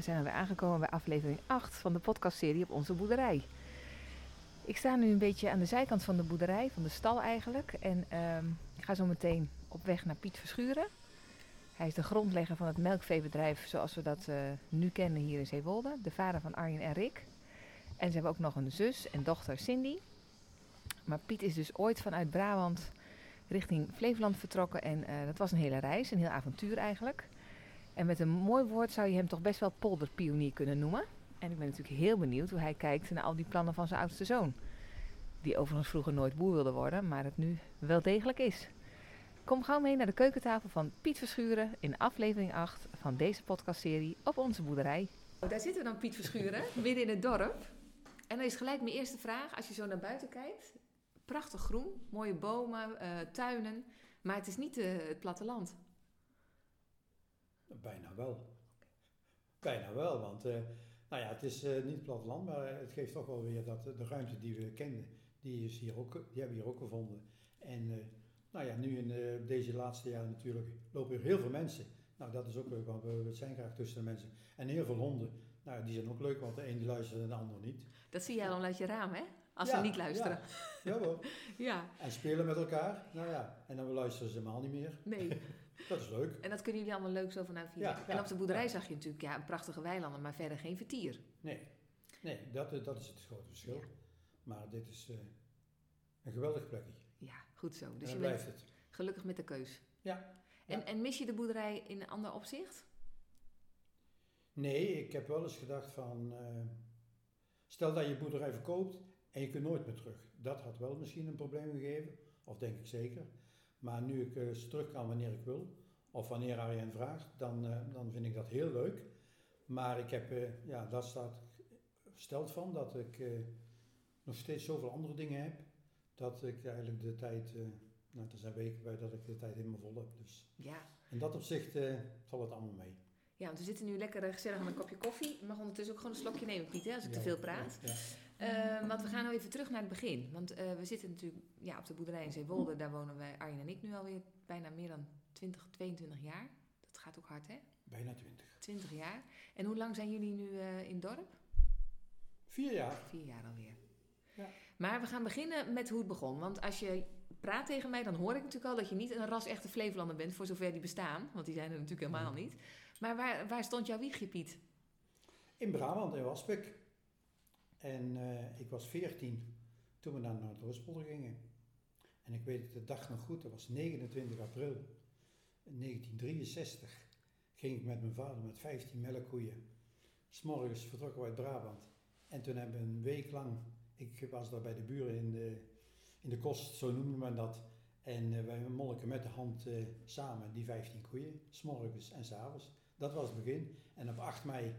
We zijn alweer aangekomen bij aflevering 8 van de podcastserie op onze boerderij. Ik sta nu een beetje aan de zijkant van de boerderij, van de stal eigenlijk. En ehm, ik ga zo meteen op weg naar Piet Verschuren. Hij is de grondlegger van het melkveebedrijf zoals we dat eh, nu kennen hier in Zeewolde. De vader van Arjen en Rick. En ze hebben ook nog een zus en dochter Cindy. Maar Piet is dus ooit vanuit Brabant richting Flevoland vertrokken. En eh, dat was een hele reis, een heel avontuur eigenlijk. En met een mooi woord zou je hem toch best wel polderpionier kunnen noemen. En ik ben natuurlijk heel benieuwd hoe hij kijkt naar al die plannen van zijn oudste zoon. Die overigens vroeger nooit boer wilde worden, maar het nu wel degelijk is. Kom gauw mee naar de keukentafel van Piet Verschuren in aflevering 8 van deze podcastserie op onze boerderij. Daar zitten we dan, Piet Verschuren, midden in het dorp. En dan is gelijk mijn eerste vraag, als je zo naar buiten kijkt. Prachtig groen, mooie bomen, eh, tuinen, maar het is niet eh, het platteland. Bijna wel. Bijna wel, want eh, nou ja, het is eh, niet platteland, maar het geeft toch wel weer dat de ruimte die we kenden, die, is hier ook, die hebben we hier ook gevonden. En eh, nou ja, nu in eh, deze laatste jaren natuurlijk lopen er heel veel mensen. Nou, dat is ook leuk, want we, we zijn graag tussen de mensen. En heel veel honden. Nou, die zijn ook leuk, want de een die luistert en de ander niet. Dat zie jij dan uit je raam, hè? Als Ja, ze niet luisteren. Ja, jawel. Ja. En spelen met elkaar. Nou ja, en dan luisteren ze helemaal niet meer. nee. Dat is leuk. En dat kunnen jullie allemaal leuk zo vanuit vier. Ja, en ja, op de boerderij ja. zag je natuurlijk ja, een prachtige weilanden, maar verder geen vertier. Nee, nee dat, eh, dat is het grote verschil. Maar dit is eh, een geweldig plekje. Ja, goed zo. Dus je blijft het. gelukkig met de keus. Ja. En, en mis je de boerderij in een ander opzicht? Nee, ik heb wel eens gedacht van, eh, stel dat je boerderij verkoopt en je kunt nooit meer terug. Dat had wel misschien een probleem gegeven, of denk ik zeker. Maar nu ik eh, terug kan wanneer ik wil, of wanneer Arjen vraagt, dan, eh, dan vind ik dat heel leuk. Maar ik heb, eh, ja, daar staat versteld van dat ik nog steeds zoveel andere dingen heb, dat ik eigenlijk de tijd, nou, er zijn weken bij dat ik de tijd helemaal vol heb. Dus Ja. in dat opzicht valt het allemaal mee. Ja, want we zitten nu lekker gezellig aan een kopje koffie. Je mag ondertussen ook gewoon een slokje nemen, Piet, hè, als ik te veel praat. ja, ja. Eh, want we gaan nou even terug naar het begin. Want eh, we zitten natuurlijk ja, op de boerderij in Zeewolde. Daar wonen wij, Arjen en ik, nu alweer bijna meer dan 20, 22 jaar. Dat gaat ook hard, hè? Bijna twintig. 20 jaar. En hoe lang zijn jullie nu eh, in het dorp? Vier jaar. Vier jaar alweer. Ja. Maar we gaan beginnen met hoe het begon. Want als je praat tegen mij, dan hoor ik natuurlijk al dat je niet een ras-echte Flevolander bent, voor zover die bestaan. Want die zijn er natuurlijk helemaal niet. Maar waar, waar stond jouw wiegje, Piet? In Brabant, in Waspik. En eh, ik was veertien toen we naar Noordoostpolder gingen. En ik weet het de dag nog goed, dat was 29 april 1963. Ging ik met mijn vader met 15 melkkoeien. S'morgens vertrokken we uit Brabant. En toen hebben we een week lang, ik was daar bij de buren in de, in de kost, zo noemde men dat. En eh, wij molken met de hand eh, samen die 15 koeien, s'morgens en s'avonds. Dat was het begin. En op 8 mei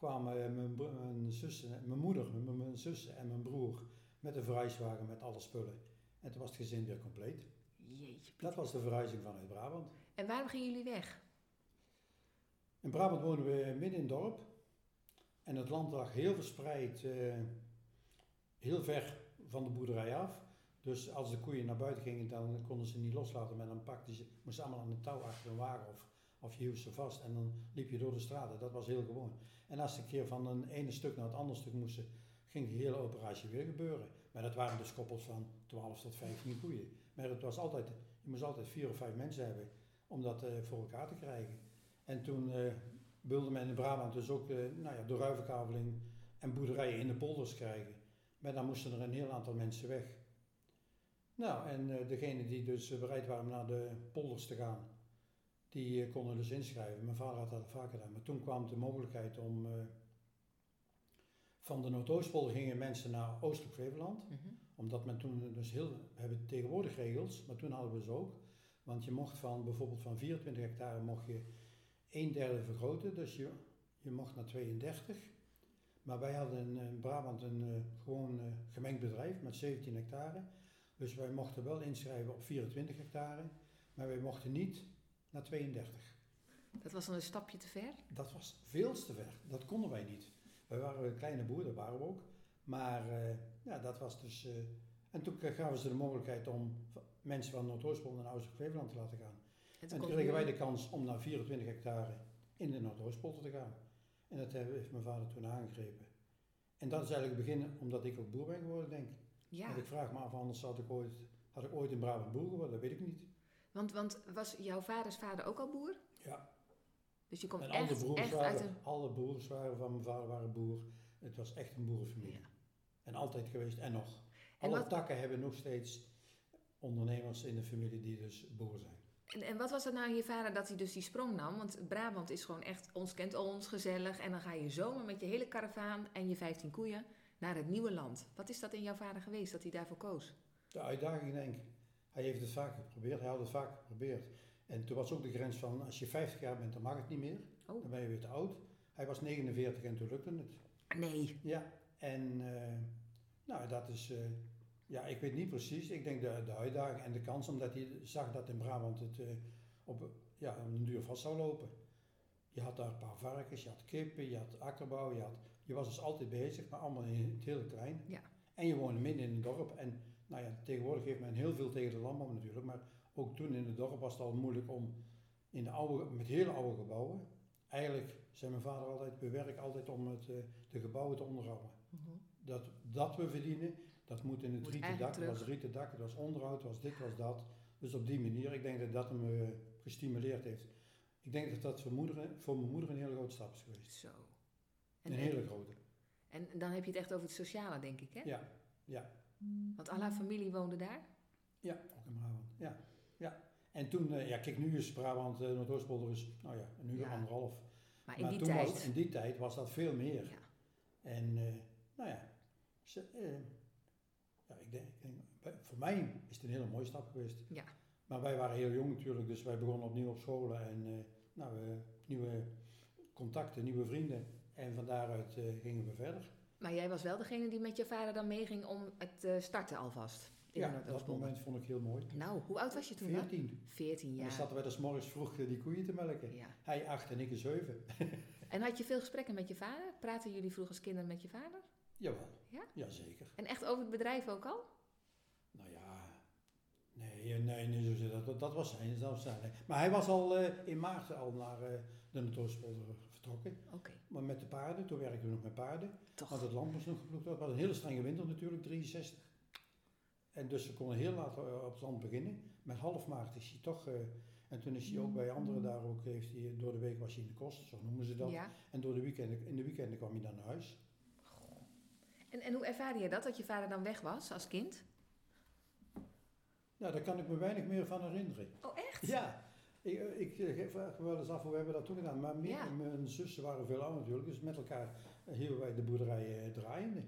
kwamen eh, mijn, bro- mijn, zussen, mijn moeder, mijn, mijn zussen en mijn broer met een verhuiswagen met alle spullen. En toen was het gezin weer compleet. Jeetje. Dat was de verhuizing vanuit Brabant. En waarom gingen jullie weg? In Brabant wonen we midden in het dorp. En het land lag heel verspreid, eh, heel ver van de boerderij af. Dus als de koeien naar buiten gingen, dan konden ze niet loslaten. Maar dan pakten ze, moesten allemaal aan een touw achter een wagen of, of je hield ze vast. En dan liep je door de straten. Dat was heel gewoon. En als een keer van een ene stuk naar het andere stuk moesten, ging die hele operatie weer gebeuren. Maar dat waren dus koppels van 12 tot 15 koeien. Maar het was altijd, je moest altijd vier of vijf mensen hebben om dat eh, voor elkaar te krijgen. En toen eh, wilde men in Brabant dus ook eh, nou ja, de ruivenkaveling en boerderijen in de polders krijgen. Maar dan moesten er een heel aantal mensen weg. Nou, en degenen die dus bereid waren om naar de polders te gaan, die eh, konden dus inschrijven. Mijn vader had dat vaker gedaan. Maar toen kwam de mogelijkheid om... eh, van de Noordoostpolder gingen mensen naar Oostelijk Flevoland omdat men toen dus heel, we hebben tegenwoordig regels, maar toen hadden we ze ook. Want je mocht van bijvoorbeeld van 24 hectare mocht je een derde vergroten, dus je, je mocht naar 32. Maar wij hadden in, in Brabant een eh, gewoon eh, gemengd bedrijf met 17 hectare. Dus wij mochten wel inschrijven op 24 hectare, maar wij mochten niet naar 32. Dat was dan een stapje te ver? Dat was veel te ver. Dat konden wij niet. Wij waren een kleine boer, dat waren we ook. Maar eh, ja, dat was dus. eh, en toen gaven ze de mogelijkheid om mensen van Noordoostpolder naar Oostelijk Flevoland te laten gaan. En toen kregen wij de kans om naar 24 hectare in de Noordoostpolder te gaan. En dat heeft mijn vader toen aangegrepen. En dat is eigenlijk het begin, omdat ik ook boer ben geworden, denk ik. Ja, Want ik vraag me af, anders had ik ooit, had ik ooit in Brabant boer geworden, dat weet ik niet. Want, want was jouw vaders vader ook al boer? Ja, Dus je komt en alle echt, broers, echt uit waren, een... alle broers waren van mijn vader waren boer. Het was echt een boerenfamilie. Ja. En altijd geweest en nog. En Alle wat- takken hebben nog steeds ondernemers in de familie die dus boer zijn. En, en wat was het nou aan je vader dat hij dus die sprong nam? Want Brabant is gewoon echt ons kent ons, gezellig. En dan ga je zomaar met je hele karavaan en je 15 koeien naar het nieuwe land. Wat is dat in jouw vader geweest dat hij daarvoor koos? De uitdaging denk ik. Hij heeft het vaak geprobeerd, hij had het vaak geprobeerd. En toen was ook de grens van als je 50 jaar bent, dan mag het niet meer. Oh. Dan ben je weer te oud. Hij was 49 en toen lukte het. Nee. Ja, en eh, nou dat is, eh, ja ik weet niet precies. Ik denk de, de uitdaging en de kans omdat hij zag dat in Brabant het eh, op, ja, op een duur vast zou lopen. Je had daar een paar varkens, je had kippen, je had akkerbouw, je, had, je was dus altijd bezig, maar allemaal in het hele klein. Ja. En je woonde midden in een dorp en nou ja, tegenwoordig heeft men heel veel tegen de landbouw natuurlijk, maar ook toen in het dorp was het al moeilijk om in de oude, met hele oude gebouwen. Eigenlijk zei mijn vader altijd, we werken altijd om het, eh, de gebouwen te onderhouden. Mhm. Dat, dat we verdienen, dat moet in het Moet rieten dak, het was rieten dak, het was onderhoud, was dit, was dat. Dus op die manier, ik denk dat dat hem eh, gestimuleerd heeft. Ik denk dat dat voor, moeder, voor mijn moeder een hele grote stap is geweest. Zo. Een En, hele grote. en dan heb je het echt over het sociale, denk ik, hè? Ja, ja, Want al haar familie woonde daar? ja, ook in Brabant. Ja, ja. En toen, eh, ja, kijk, nu is Brabant, eh Noordoostpolder is, nou ja, een uur, Ja. anderhalf. Maar in maar die toen tijd... Was, in die tijd was dat veel meer. Ja. En, eh, nou ja, ze, ja ik denk, ik denk, bij- voor mij is het een hele mooie stap geweest. Ja. Maar wij waren heel jong natuurlijk, dus wij begonnen opnieuw op scholen en nou, nieuwe contacten, nieuwe vrienden. En van daaruit gingen we verder. Maar jij was wel degene die met je vader dan meeging om het eh, starten alvast? In ja, dat moment vond ik heel mooi. Nou, hoe oud was je toen dan? 14. 14 En dan jaar. zaten wij dus morgens vroeg eh, die koeien te melken. Ja. Hij acht en ik een zeven. En had je veel gesprekken met je vader? Praten jullie vroeger als kinderen met je vader? Jawel. Ja? Jazeker. En echt over het bedrijf ook al? Nou ja, nee, eh, nee, nee zo- dat, dat, was zijn, dat was zijn. Maar hij was al in maart al naar eh, de Noordoospolder vertrokken. Maar met de paarden, toen werkten we nog met paarden. toch. Want het land moest nog geploegd. Het was een hele strenge winter natuurlijk, 63. En dus ze konden heel laat eh, op het land beginnen. Met half maart is hij toch... eh, en toen is hij ook bij anderen daar ook... Heeft hij, door de week was hij in de kost, zo noemen ze dat. Ja. En door de weekenden, in de weekenden kwam hij dan naar huis. En, en hoe ervaarde je dat, dat je vader dan weg was als kind? Nou, daar kan ik me weinig meer van herinneren. Oh, echt? Ja, ik, eh, ik eh, vraag me wel eens af hoe hebben we dat toen gedaan. Maar meer, Ja. mijn zussen waren veel ouder natuurlijk. Dus met elkaar hielden wij de boerderij eh, draaiende.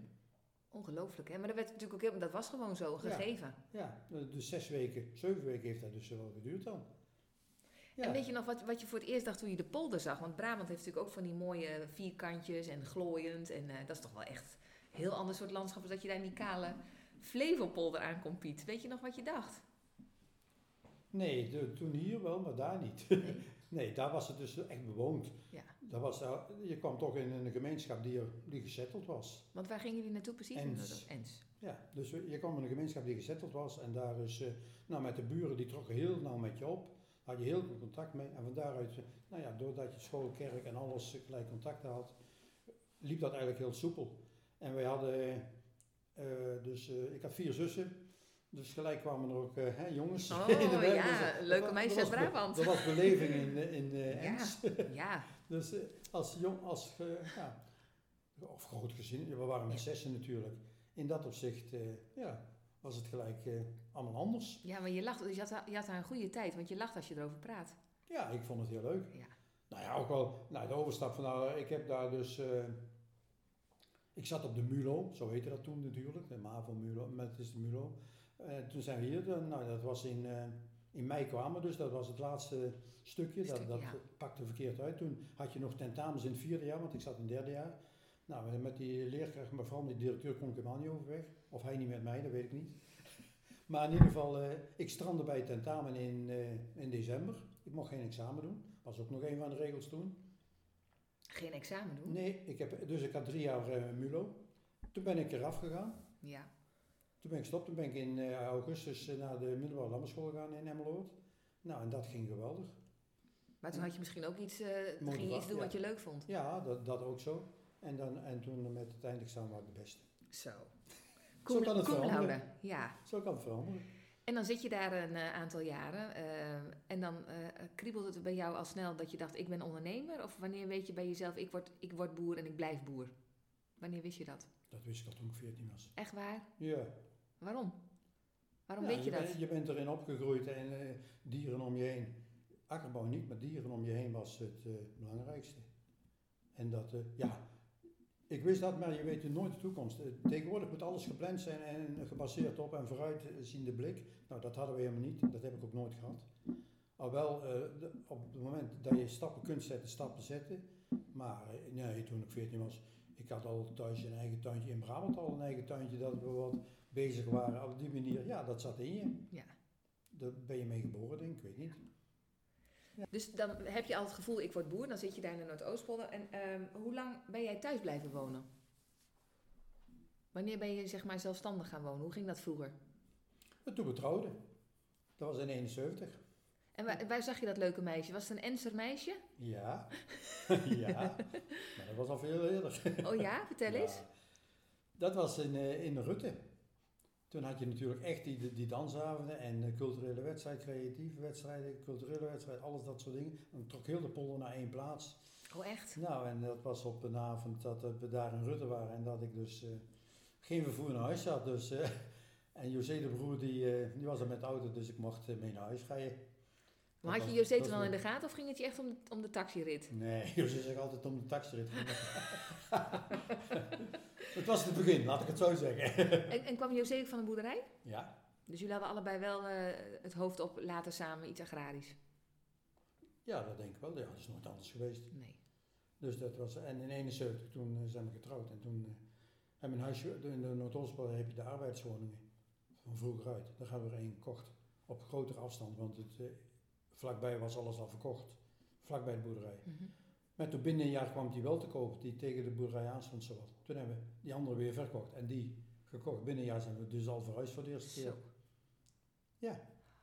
Ongelooflijk, hè? Maar dat, werd natuurlijk ook heel, dat was gewoon zo, Ja. gegeven. Ja, dus zes weken, zeven weken heeft dat dus wel geduurd dan. Ja. En weet je nog wat, wat je voor het eerst dacht toen je de polder zag? Want Brabant heeft natuurlijk ook van die mooie vierkantjes en glooiend. En dat is toch wel echt een heel ander soort landschap... dat je daar in die kale Flevopolder aankomt, Piet. Weet je nog wat je dacht? Nee, de- toen hier wel, maar daar niet. Nee. nee, daar was het dus echt bewoond. Ja. Dat was, daar- je kwam toch in een gemeenschap die, er, die gezetteld was. Want waar gingen jullie naartoe precies? Ens. Ens. Ja, dus je kwam in een gemeenschap die gezetteld was en daar is, eh, nou met de buren die trokken heel nauw met je op. Had je heel veel contact mee en van daaruit, eh, nou ja, doordat je school, kerk en alles eh, gelijk contacten had, liep dat eigenlijk heel soepel. En wij hadden, eh, dus eh, ik had vier zussen, dus gelijk kwamen er ook eh, hè, jongens. Oh, in de wijk. ja, Dus, leuke meisjes uit Brabant. Dat was beleving in, eh, in eh, Ja. Ja, Dus als jong, als, ja, of groot gezin, we waren met zessen natuurlijk. In dat opzicht, ja, was het gelijk eh, allemaal anders. ja maar je lacht, dus je had, je had daar een goede tijd, want je lacht als je erover praat. Ja, ik vond het heel leuk. Ja. Nou ja, ook wel, nou de overstap van, nou, ik heb daar dus, ik zat op de Mulo, zo heette dat toen natuurlijk, de MAVO Mulo, met het is de Mulo. Eh, toen zijn we hier, nou dat was in, eh, in mei kwamen dus, dat was het laatste stukje, dat, Stuk, dat ja. pakte verkeerd uit. Toen had je nog tentamens in het vierde jaar, want ik zat in het derde jaar. Nou, met die leerkracht, maar vooral met die directeur kon ik helemaal niet overweg. Of hij niet met mij, dat weet ik niet. Maar in ieder geval, eh, ik strandde bij het tentamen in, in december. Ik mocht geen examen doen. Was ook nog een van de regels toen. Geen examen doen? Nee, ik heb, dus ik had drie jaar MULO. Toen ben ik eraf gegaan. Ja. Toen ben ik gestopt. Toen ben ik in eh, augustus eh, naar de middelbare landbouwschool gegaan in Emmeloord. Nou, en dat ging geweldig. Maar toen had je misschien ook iets, eh ging je iets doen ja. wat je leuk vond. Ja, dat, dat ook zo. En, dan, en toen met het eindexamen ik de beste. Zo. Zo kan het veranderen. laude, Ja. Zo kan het veranderen. En dan zit je daar een aantal jaren en dan kriebelt het bij jou al snel dat je dacht, ik ben ondernemer? Of wanneer weet je bij jezelf, ik word, ik word boer en ik blijf boer? Wanneer wist je dat? Dat wist ik al toen ik 14 was. Echt waar? Ja. Waarom? Waarom Ja, weet je, dat? bent- je bent erin opgegroeid en eh, dieren om je heen. Akkerbouw niet, maar dieren om je heen was het eh, belangrijkste. En dat, eh, ja, ik wist dat, maar je weet nooit de toekomst. Tegenwoordig moet alles gepland zijn en gebaseerd op en vooruitziende blik. Nou, dat hadden we helemaal niet. Dat heb ik ook nooit gehad. Al wel, de- op het moment dat je stappen kunt zetten, stappen zetten. Maar nee, toen ik 14 was, ik had al thuis een eigen tuintje in Brabant, al een eigen tuintje dat wat bezig waren. Op die manier, ja, dat zat in je. Ja. Daar ben je mee geboren, denk ik, ik weet niet. Dus dan heb je al het gevoel, ik word boer, dan zit je daar in de Noordoostpolder. En ehm, hoe lang ben jij thuis blijven wonen? Wanneer ben je zeg maar zelfstandig gaan wonen? Hoe ging dat vroeger? En toen we trouwden, dat was in 71. En waar, waar zag je dat leuke meisje? Was het een Enser meisje? Ja, ja, maar dat was al veel eerder. Oh ja, vertel eens. Dat was in, eh, in Rutte. Toen had je natuurlijk echt die, die dansavonden en culturele wedstrijden, creatieve wedstrijden, culturele wedstrijden, alles dat soort dingen. Dan trok heel de polder naar één plaats. Oh echt? Nou, en dat was op een avond dat we daar in Rutte waren en dat ik dus eh, geen vervoer naar huis had. Dus, eh, en José de broer die, eh, die was er met de auto, dus ik mocht mee naar huis rijden. Maar had je José toen al in de gaten of ging het je echt om, om de taxirit? Nee, José zegt altijd om de taxirit. het was het begin, laat ik het zo zeggen. En, en kwam José ook van een boerderij? Ja, Dus jullie hadden allebei wel eh, het hoofd op later samen iets agrarisch? ja, dat denk ik wel. Ja, dat is nooit anders geweest. Nee. Dus dat was, en in 71 toen eh, zijn we getrouwd. En toen eh, hebben we een huisje, in de Noordoostpolder heb je de arbeidswoningen van vroeger uit. Daar gaan we er één gekocht. Op grotere afstand, want het, vlakbij was alles al verkocht. Vlakbij de boerderij. Mhm. Maar toen binnen een jaar kwam die wel te koop, die tegen de boerderij aanstond zowat. Toen hebben we die andere weer verkocht en die gekocht. Binnen een jaar zijn we dus al verhuisd voor de eerste keer. Zo. Ja,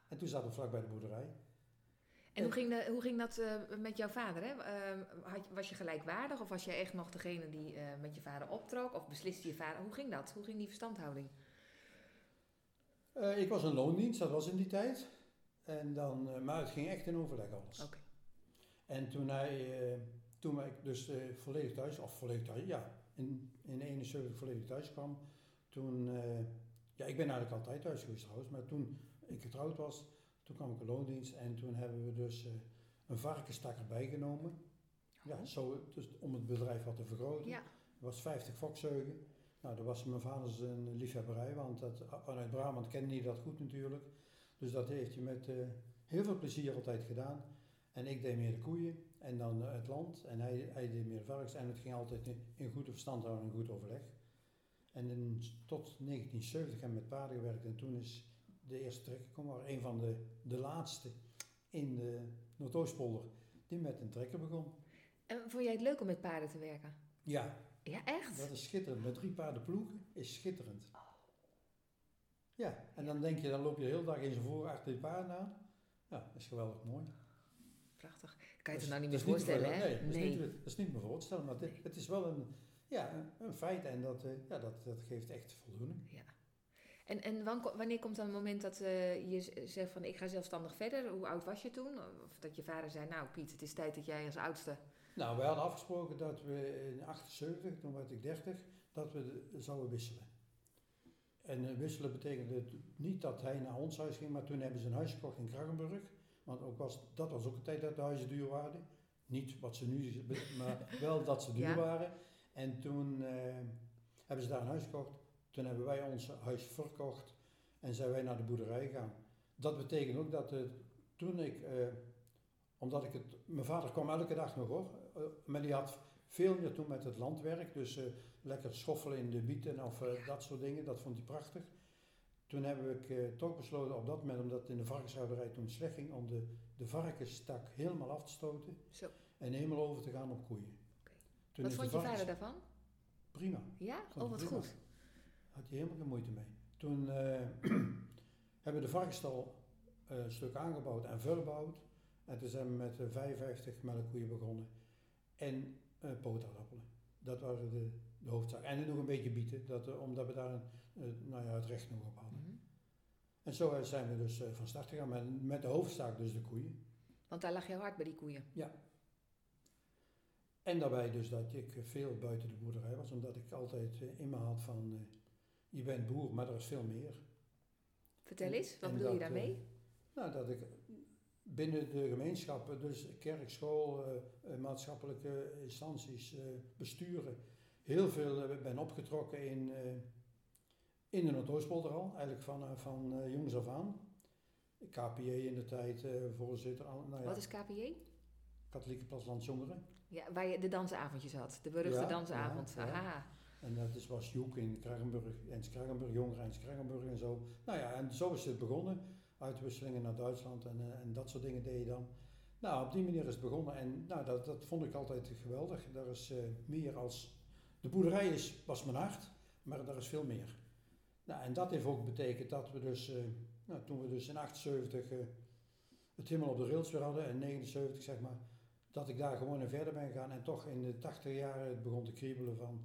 en toen zaten we vlakbij de boerderij. En hoe ging, de, hoe ging dat eh, met jouw vader? Hè? Had, je- was je gelijkwaardig of was je echt nog degene die eh, met je vader optrok? Of besliste je vader? Hoe ging dat? Hoe ging die verstandhouding? Eh, ik was een loondienst, dat was in die tijd. En dan, eh, maar het ging echt in overleg alles. Oké. En toen hij, eh, toen ik dus eh, volledig thuis, of volledig thuis, ja, in, in 71 volledig thuis kwam, toen, eh, ja, ik ben eigenlijk altijd thuis geweest trouwens, maar toen ik getrouwd was, toen kwam ik in loondienst en toen hebben we dus eh, een varkenstak erbij genomen. Ja, zo, dus om het bedrijf wat te vergroten. Ja. Er was 50 fokzeugen. Nou, dat was mijn vader zijn liefhebberij, want dat, vanuit Brabant kende hij dat goed natuurlijk. Dus dat heeft hij met eh, heel veel plezier altijd gedaan. En ik deed meer de koeien en dan eh, het land. En hij, hij deed meer de varkens. En het ging altijd in, goede verstandhouding en goed overleg. En in, tot 1970 heb ik met paarden gewerkt. En toen is de eerste trek gekomen. Een van de, de laatste in de Noordoostpolder die met een trekker begon. En vond jij het leuk om met paarden te werken? Ja, Ja, echt? Dat is schitterend. Met drie paarden ploegen is schitterend. Ja, en dan denk je, dan loop je de hele dag in zijn voor achter die paarden aan. Ja, dat is geweldig mooi. Prachtig. Kan je het nou niet meer voorstellen, te hè? Nee, dat, Is niet, dat is niet meer voor te stellen. Maar het, het is wel een, ja, een, een feit en dat, eh, ja, dat, dat geeft echt voldoening. Ja. En, en wan- wanneer komt dan het moment dat eh, je zegt van ik ga zelfstandig verder? Hoe oud was je toen? Of dat je vader zei, nou Piet, het is tijd dat jij als oudste... Nou, wij hadden afgesproken dat we in 78, toen werd ik 30, dat we de- zouden wisselen. En eh, wisselen betekende niet dat hij naar ons huis ging, maar toen hebben ze een huis gekocht in Kraggenburg. Want ook was, dat was ook een tijd dat de huizen duur waren. Niet wat ze nu maar wel dat ze duur Ja. waren. En toen eh, hebben ze daar een huis gekocht. Toen hebben wij ons huis verkocht en zijn wij naar de boerderij gegaan. Dat betekent ook dat eh, toen ik, eh, omdat ik het, mijn vader kwam elke dag nog hoor, eh, maar die had veel meer toen met het landwerk, dus eh, lekker schoffelen in de bieten of eh, dat soort dingen, dat vond hij prachtig. Toen heb ik eh, toch besloten op dat moment, omdat het in de varkenshouderij toen slecht ging, om de, de varkenstak helemaal af te stoten Zo. en helemaal over te gaan op koeien. Toen Wat vond je varkens- vader daarvan? Prima. Ja? Vond Oh, wat prima. goed. Had je helemaal geen moeite mee. Toen eh, hebben we de varkensstal eh, een stuk aangebouwd en verbouwd. En toen zijn we met eh, 55 melkkoeien begonnen. En pootaardappelen. Dat waren de, de hoofdzaak. En nog een beetje bieten, dat, omdat we daar een, nou ja, het recht nog op hadden. En zo zijn we dus van start gegaan met, met de hoofdzaak dus de koeien. Want daar lag jouw hart bij die koeien? Ja. En daarbij dus dat ik veel buiten de boerderij was, omdat ik altijd in me had van, je bent boer, maar er is veel meer. Vertel eens, wat bedoel dat, je daarmee? nou, dat ik binnen de gemeenschappen, dus kerk, school, uh, maatschappelijke instanties, besturen, heel veel ben opgetrokken in, in de Noordoostpolder al, eigenlijk van, van jongs af aan. KPJ in de tijd, voorzitter. Nou ja, Wat is KPJ? Katholieke Plaslands Jongeren. Ja, waar je de dansavondjes had, de beruchte Ja, dansavond. ja, ja. Aha. En dat is, was Joek in Kragenburg, Ens Kragenburg, Jongeren Ens Kragenburg en zo. Nou ja, en zo is het begonnen. Uitwisselingen naar Duitsland en, en dat soort dingen deed je dan. Nou, op die manier is het begonnen en nou, dat, dat vond ik altijd geweldig. Daar is uh, meer als... De boerderij is, was mijn hart, maar daar is veel meer. Nou, en dat heeft ook betekend dat we dus, uh, nou, toen we dus in 78 het helemaal op de rails weer hadden, en 79 zeg maar, dat ik daar gewoon in verder ben gegaan en toch in de 80 jaren het begon te kriebelen van,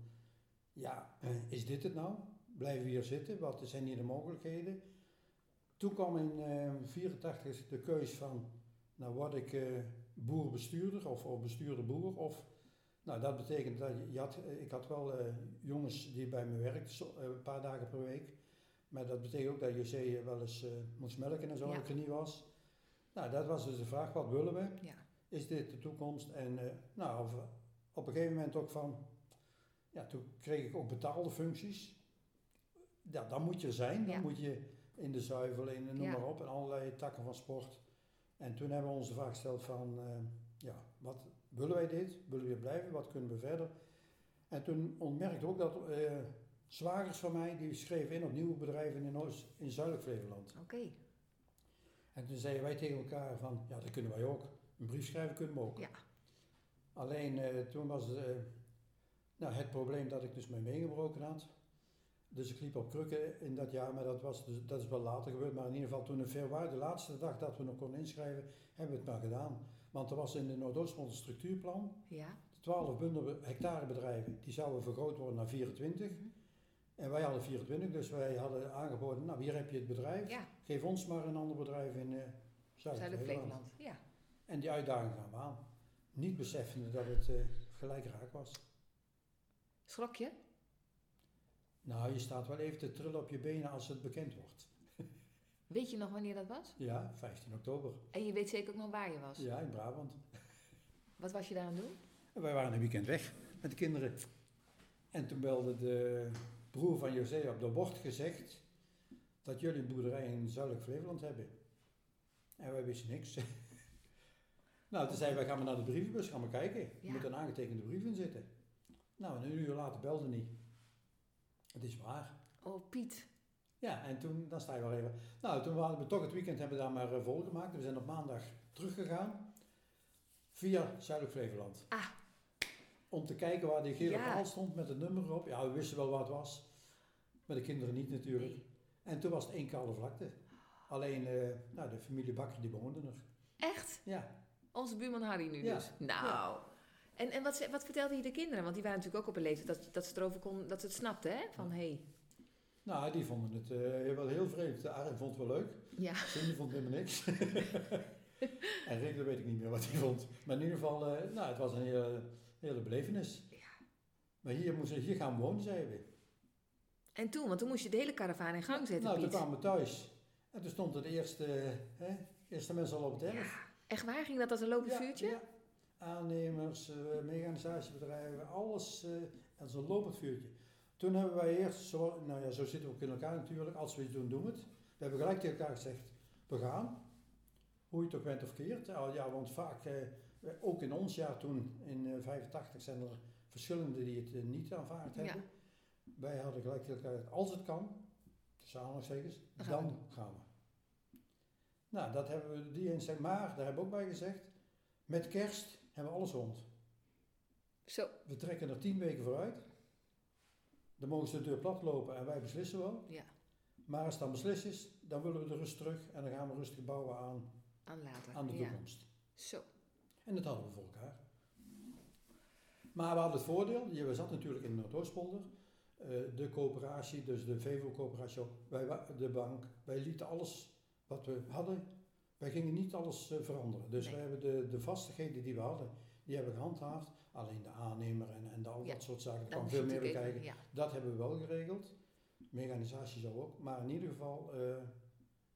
ja, is dit het nou? Blijven we hier zitten? Wat zijn hier de mogelijkheden? Toen kwam in 1984 uh, de keus van, nou word ik uh, boerbestuurder of, of boer. Of, nou dat betekent dat je, je had, ik had wel uh, jongens die bij me werkten, so, een paar dagen per week. Maar dat betekent ook dat je wel eens moest melken en zo, Ja. als ik er niet was. Nou dat was dus de vraag, wat willen we? Ja. Is dit de toekomst? En nou, op, een gegeven moment ook van, ja toen kreeg ik ook betaalde functies. Ja, dan moet je zijn, dan Ja. moet je in de zuivel, in noem Ja. maar op, en allerlei takken van sport. En toen hebben we ons de vraag gesteld van, ja, wat willen wij dit? Willen we blijven? Wat kunnen we verder? En toen ontmerkte ook dat uh, zwagers van mij, die schreven in op nieuwe bedrijven in, Oost, in Zuidelijk Flevoland. Oké. En toen zeiden wij tegen elkaar van, ja, dat kunnen wij ook. Een brief schrijven kunnen we ook. Ja. Alleen uh, toen was nou, het probleem dat ik dus mijn been gebroken had. Dus ik liep op krukken in dat jaar, maar dat, was dus, dat is wel later gebeurd. Maar in ieder geval toen februari, de laatste dag dat we nog konden inschrijven, hebben we het maar gedaan. Want er was in de Noordoostmond een structuurplan. Ja. 12 bundel hectare bedrijven, die zouden vergroot worden naar 24. Mhm. En wij hadden 24, dus wij hadden aangeboden, nou hier heb je het bedrijf. Ja. Geef ons maar een ander bedrijf in uh, Zuidelijk Zuid-Flevoland. Flevoland. Ja. En die uitdaging gaan we aan. Niet beseffende dat het uh, gelijk raak was. Schrok je? Nou, je staat wel even te trillen op je benen als het bekend wordt. Weet je nog wanneer dat was? Ja, 15 oktober. En je weet zeker ook nog waar je was? Ja, in Brabant. Wat was je daar aan het doen? En wij waren een weekend weg met de kinderen. En toen belde de broer van José op, er wordt gezegd dat jullie een boerderij in Zuidelijk Flevoland hebben. En wij wisten niks. nou, toen zeiden wij, gaan we naar de brievenbus, gaan we kijken. Er Ja. moet een aangetekende brief in zitten. Nou, en een uur later belde niet. Het is waar. Oh, Piet. Ja, en toen, dan sta je wel even. Nou, toen hadden we toch het weekend hebben we daar maar uh, volgemaakt. We zijn op maandag teruggegaan. Via Zuidelijk Flevoland. Ah. Om te kijken waar die gele Ja. paal stond met het nummer erop. Ja, we wisten wel wat het was. Maar de kinderen niet natuurlijk. Nee. En toen was het één koude vlakte. Alleen, uh, nou, de familie Bakker die woonde er. Echt? Ja. Onze buurman Harry nu Ja. dus. Nou. En, en wat, wat vertelde je de kinderen? Want die waren natuurlijk ook op een leeftijd dat, dat ze erover kon, dat ze het snapten, hè? Van, hé, hey, Nou, die vonden het uh, wel heel vreemd. Arjen vond het wel leuk. ja. Cindy vond helemaal niks. en Rick, dat weet ik niet meer wat hij vond. Maar in ieder geval, uh, nou, het was een hele, hele belevenis. Ja. Maar hier, moesten, hier gaan we wonen, zeiden we. En toen, want toen moest je de hele karavaan in gang zetten, nou, toen kwamen we thuis. En toen stond er de eerste, hè, eerste mensen al op het erf. Echt waar? Ging dat als een lopend vuurtje? Ja. Aannemers, uh, mechanisatiebedrijven, alles uh, als een lopend vuurtje. Toen hebben wij eerst, zo, nou ja, zo zitten we ook in elkaar natuurlijk, als we iets doen, doen we het. We hebben gelijk tegen elkaar gezegd, we gaan. Hoe je het ook bent of keert. Ja, want vaak, eh, ook in ons jaar toen, in 85, zijn er verschillende die het niet aanvaard hebben. Ja. Wij hadden gelijk tegen elkaar gezegd, als het kan, tussen aanhalingstekens, Dan dan, gaan we gaan we. Nou, dat hebben we die eens gezegd, maar daar hebben we ook bij gezegd, met kerst hebben we alles rond. Zo, We trekken er tien weken vooruit. Dan mogen ze de deur plat lopen en wij beslissen wel. ja, Maar als het dan beslist is, dan willen we de rust terug en dan gaan we rustig bouwen aan, aan later. aan de ja. toekomst. Zo. En dat hadden we voor elkaar. Maar we hadden het voordeel, je- we zaten natuurlijk in Noordoostpolder. Eh, de coöperatie, dus de VEVO-coöperatie, de bank, wij lieten alles wat we hadden, wij gingen niet alles eh, veranderen. Dus Nee. we hebben de, de vastigheden die we hadden, die hebben we gehandhaafd. Alleen de aannemer en, en de, al dat soort zaken, kwam veel meer bij natuurlijk kijken. even- Ja. Dat hebben we wel geregeld. Mechanisatie zo ook. Maar in ieder geval, eh,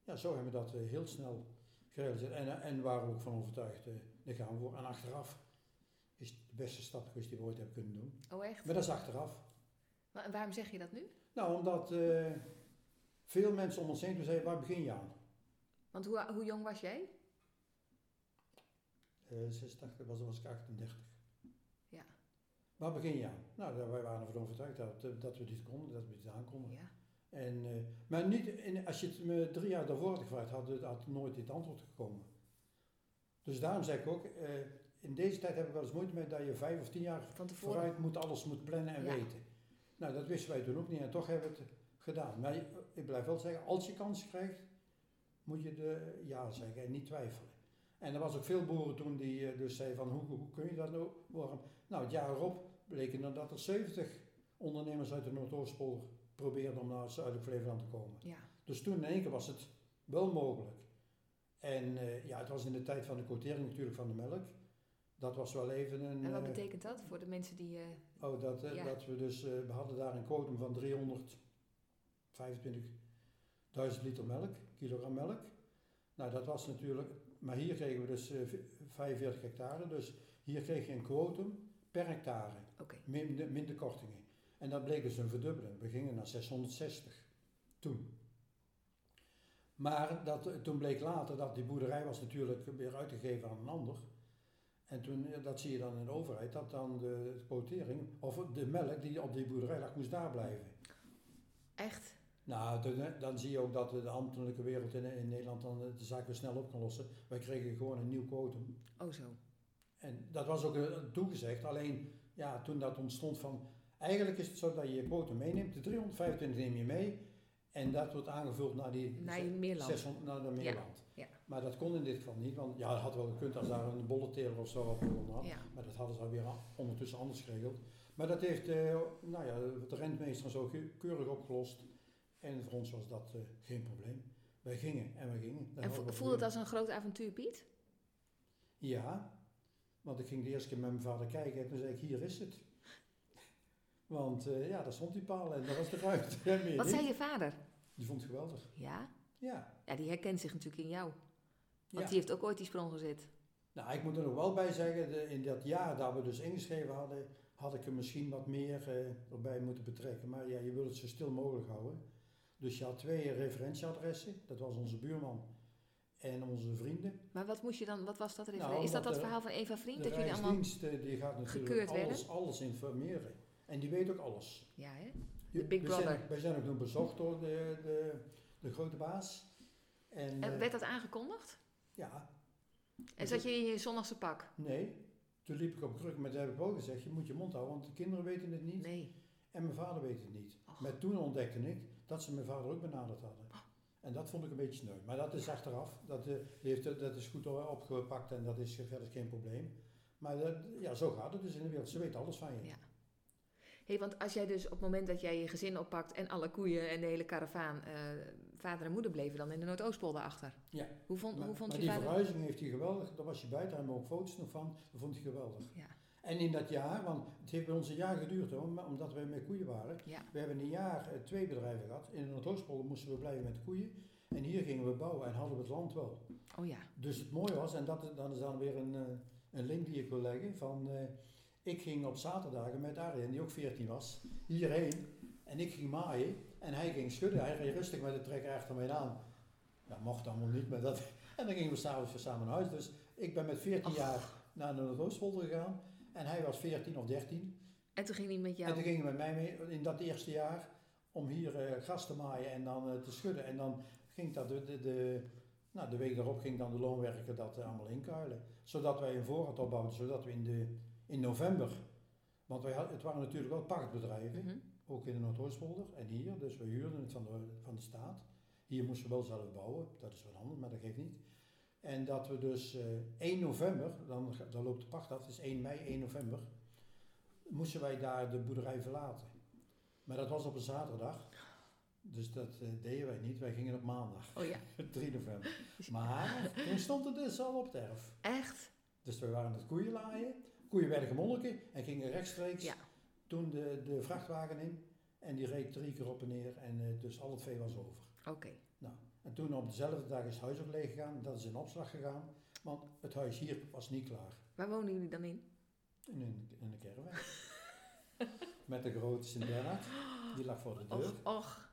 ja, zo hebben we dat eh, heel snel gerealiseerd. En, en waren we ook van overtuigd, daar gaan we voor. En achteraf is de beste stap geweest die we ooit hebben kunnen doen. Oh, echt? Maar dat is achteraf. Maar en waarom zeg je dat nu? Nou, omdat veel mensen om ons heen zeiden, waar begin je aan? Want hoe, hoe jong was jij? Eh 86 was, was ik 38. Ja. Waar begin je aan? Nou, wij waren ervan overtuigd dat, eh, dat we dit konden, dat we dit aankonden. Ja. En, eh, maar niet, in, als je het me drie jaar daarvoor had gevraagd, had, het- had nooit dit antwoord gekomen. Dus daarom zeg ik ook, in deze tijd heb ik wel eens moeite mee dat je vijf of tien jaar vooruit moet, alles moet plannen en Ja. weten. Nou, dat wisten wij toen ook niet en toch hebben we het gedaan. Maar ik blijf wel zeggen, als je kans krijgt, moet je de ja zeggen en niet twijfelen. En er was ook veel boeren toen die eh, dus zeiden van, hoe, hoe kun je dat nou worden? Nou, het jaar erop bleken dan dat er 70 ondernemers uit de Noordoostpolder probeerden om naar Zuidelijk Flevoland te komen. Ja. Dus toen in één keer was het wel mogelijk. En eh, ja, het was in de tijd van de quotering natuurlijk van de melk. Dat was wel even een... En wat eh, betekent dat voor de mensen die... Oh, dat, Ja. dat we dus, we hadden daar een quotum van 325.000 liter melk, kilogram melk. Nou, dat was natuurlijk, maar hier kregen we dus eh, v- 45 hectare, dus hier kreeg je een quotum per hectare, minder kortingen. En dat bleek dus een verdubbeling, we gingen naar 660 toen. Maar dat, eh, toen bleek later dat die boerderij was natuurlijk weer uitgegeven aan een ander. En toen, eh, dat zie je dan in de overheid, dat dan de quotering, of de melk die op die boerderij lag, moest daar blijven. Echt? Nou, dan, dan zie je ook dat de ambtelijke wereld in, in Nederland dan de zaak weer snel op kan lossen. Wij kregen gewoon een nieuw quotum. Oh, zo. En dat was ook eh, toegezegd. Alleen, ja, toen dat ontstond van... Eigenlijk is het zo dat je je quotum meeneemt. De 325 neem je mee. En dat wordt aangevuld naar die... Naar je meerland. 600 naar de Meerland. ja. Maar dat kon in dit geval niet, want ja, dat had wel gekund als daar een bolleteler of zo op gewonnen had. Ja. Maar dat hadden ze alweer ondertussen anders geregeld. Maar dat heeft eh, nou ja, de rentmeester en zo keurig opgelost. En voor ons was dat eh, geen probleem. Wij gingen en wij gingen. Daar En vo- voelde het als een groot avontuur, Piet? Ja, want ik ging de eerste keer met mijn vader kijken en toen zei ik, hier is het. Want eh, ja, daar stond die paal en daar was de ruimte. Wat zei je vader? Die vond het geweldig. Ja? Ja. Ja, die herkent zich natuurlijk in jou. Want ja. die heeft ook ooit die sprong gezet. Nou, ik moet er nog wel bij zeggen, de- in dat jaar dat we dus ingeschreven hadden, had ik er misschien wat meer eh, erbij moeten betrekken. Maar ja, je wil het zo stil mogelijk houden. Dus je had twee referentieadressen, dat was onze buurman en onze vrienden. Maar wat moest je dan, wat was dat er? Nou, is dat dat de- verhaal van Eva Vriend? De Dat jullie allemaal... Eh, die gaat natuurlijk alles, alles informeren. En die weet ook alles. Ja, hè? Je- Big Brother. Zijn, wij zijn ook nog bezocht door de, de, de grote baas. En, En eh, werd dat aangekondigd? ja, En zat je in je zondagse pak? nee. Toen liep ik op kruk, maar toen heb ik wel gezegd, je moet je mond houden, want de kinderen weten het niet. Nee. En mijn vader weet het niet. Och. Maar toen ontdekte ik dat ze mijn vader ook benaderd hadden. En dat vond ik een beetje sneu. Maar dat is achteraf. Dat, eh, heeft, dat is goed opgepakt en dat is verder geen probleem. Maar dat, ja, zo gaat het dus in de wereld. Ze weten alles van je. Ja. hey, want als jij dus op het moment dat jij je gezin oppakt en alle koeien en de hele karavaan, eh, vader en moeder bleven dan in de Noordoostpolder achter. Ja. Hoe vond, Maar, hoe vond maar je die vader? verhuizing heeft hij geweldig. Daar was je bij, daar hebben we ook foto's nog van. Dat vond hij geweldig. Ja, En in dat jaar, want het heeft bij ons een jaar geduurd hoor, omdat wij met koeien waren. ja. We hebben een jaar eh, twee bedrijven gehad. In de Noordoostpolder moesten we blijven met koeien. En hier gingen we bouwen en hadden we het land wel. Oh ja. Dus het mooie was, en dat, dat is dan weer een, eh, een link die ik wil leggen, van eh, ik ging op zaterdagen met Arjen, die ook 14 was, hierheen. En ik ging maaien en hij ging schudden. Hij reed rustig met de trekker achter mij aan. Dat mocht allemaal niet, maar dat... En dan gingen we s'avonds weer samen naar huis. Dus ik ben met 14 Och. jaar naar de Noordoostpolder gegaan. En hij was 14 of 13. En toen ging hij met En jou. toen ging hij met mij mee in dat eerste jaar om hier eh gras te maaien en dan eh, te schudden. En dan ging dat de, de, de, nou, de week daarop ging dan de loonwerker dat eh, allemaal inkuilen. Zodat wij een voorraad opbouwden, zodat we in, de, in november, want wij had, het waren natuurlijk wel pachtbedrijven, Mhm. ook in de Noordoostpolder en hier, dus we huurden het van de, van de staat. Hier moesten we wel zelf bouwen, dat is wat anders, maar dat geeft niet. En dat we dus eh 1 november, dan, dan loopt de pacht af, het is 1 mei, 1 november, moesten wij daar de boerderij verlaten. Maar dat was op een zaterdag, dus dat eh, deden wij niet. Wij gingen op maandag, Oh ja, 3 november. Maar toen stond het dus al op het erf. echt? Dus we waren aan het koeien laaien. Koeien werden gemolken en gingen rechtstreeks Ja. toen de, de vrachtwagen in. En die reed drie keer op en neer en eh, dus al het vee was over. Oké. En toen op dezelfde dag is het huis ook leeg gegaan. Dat is in opslag gegaan. Want het huis hier was niet klaar. Waar wonen jullie dan in? In in een caravan. Met de grote Sint-Bernard. Die lag voor de deur. Och, och.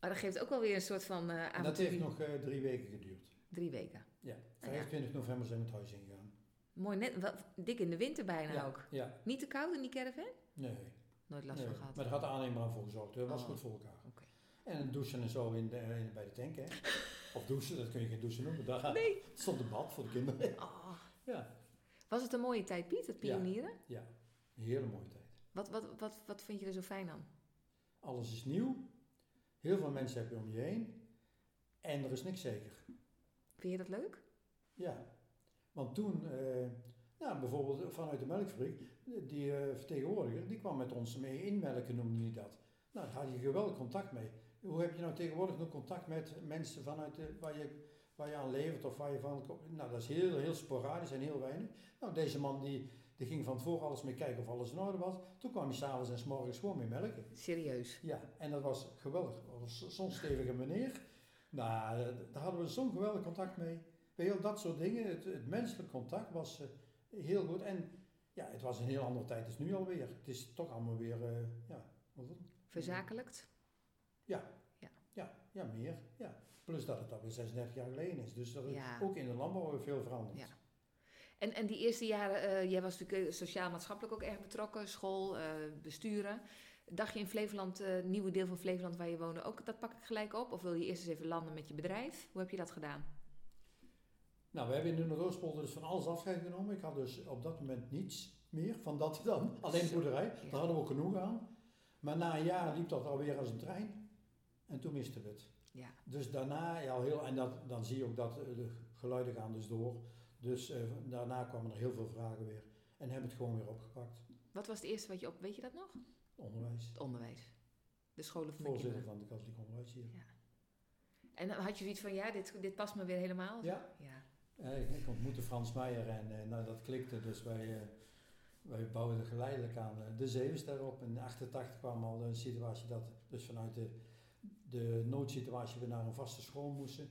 Maar dat geeft ook wel weer een soort van En dat heeft nog eh, drie weken geduurd. Drie weken. Ja, ja. 25 november zijn we het huis ingegaan. Mooi, net, wel, dik in de winter bijna Ja, ook. ja, Niet te koud in die caravan? nee. Nooit last nee. van gehad. Maar daar had de aannemer aan voor gezorgd. Dat was Oh. goed voor elkaar. En een douchen en zo in de, in- bij de tank, hè. Of douchen, dat kun je geen douchen noemen. Daar Nee. stond een bad voor de kinderen. Oh. Ja, Was het een mooie tijd, Piet, het Ja. pionieren? een hele mooie tijd. Wat, wat, wat, wat vind je er zo fijn aan? Alles is nieuw. Heel veel mensen heb je om je heen. En er is niks zeker. Vind je dat leuk? Ja. Want toen, eh, nou, bijvoorbeeld vanuit de melkfabriek, die eh, vertegenwoordiger, die kwam met ons mee inmelken, noemde hij dat. Nou, daar had je geweldig contact mee. Hoe heb je nou tegenwoordig nog contact met mensen vanuit de, waar, je, waar je aan levert of waar je van komt? Nou, dat is heel, heel sporadisch en heel weinig. Nou, deze man die, die ging van tevoren alles mee kijken of alles in orde was. Toen kwam hij s'avonds en s morgens gewoon mee melken. Serieus. Ja, en dat was geweldig. Zo'n stevige meneer. Nou, eh, daar hadden we zo'n geweldig contact mee. Je wel, dat soort dingen. Het, het menselijk contact was eh, heel goed. En ja, het was een heel andere tijd als nu alweer. Het is toch allemaal weer, eh, ja, wat is het? Verzakelijkt? ja, meer. Ja. Plus dat het alweer 36 jaar geleden is. Dus er is Ja. ook in de landbouw veel veranderd. Ja. En, en die eerste jaren, eh, jij was natuurlijk eh, sociaal-maatschappelijk ook erg betrokken, school, eh, besturen. Dacht je in Flevoland, eh nieuwe deel van Flevoland waar je woonde, ook dat pak ik gelijk op? Of wil je eerst eens even landen met je bedrijf? Hoe heb je dat gedaan? Nou, we hebben in de Noordoostpolder dus van alles afscheid genomen. Ik had dus op dat moment niets meer van dat dan. Alleen boerderij. ja. Daar hadden we ook genoeg aan. Maar na een jaar liep dat alweer als een trein. En toen misten we het. Ja. Dus daarna, ja, heel, en dat, dan zie je ook dat eh, de geluiden gaan dus door. Dus eh, daarna kwamen er heel veel vragen weer. En hebben het gewoon weer opgepakt. Wat was het eerste wat je op, weet je dat nog? Onderwijs. Het onderwijs. De scholen van Voorzitter van de katholiek onderwijs hier. En dan had je zoiets van, ja, dit, dit past me weer helemaal? Ja. ja. Eh, ik, ontmoette Frans Meijer en nou, dat klikte. Dus wij, wij bouwden geleidelijk aan de zevenster op. In 88 kwam al een situatie dat dus vanuit de, de noodsituatie we naar een vaste school moesten.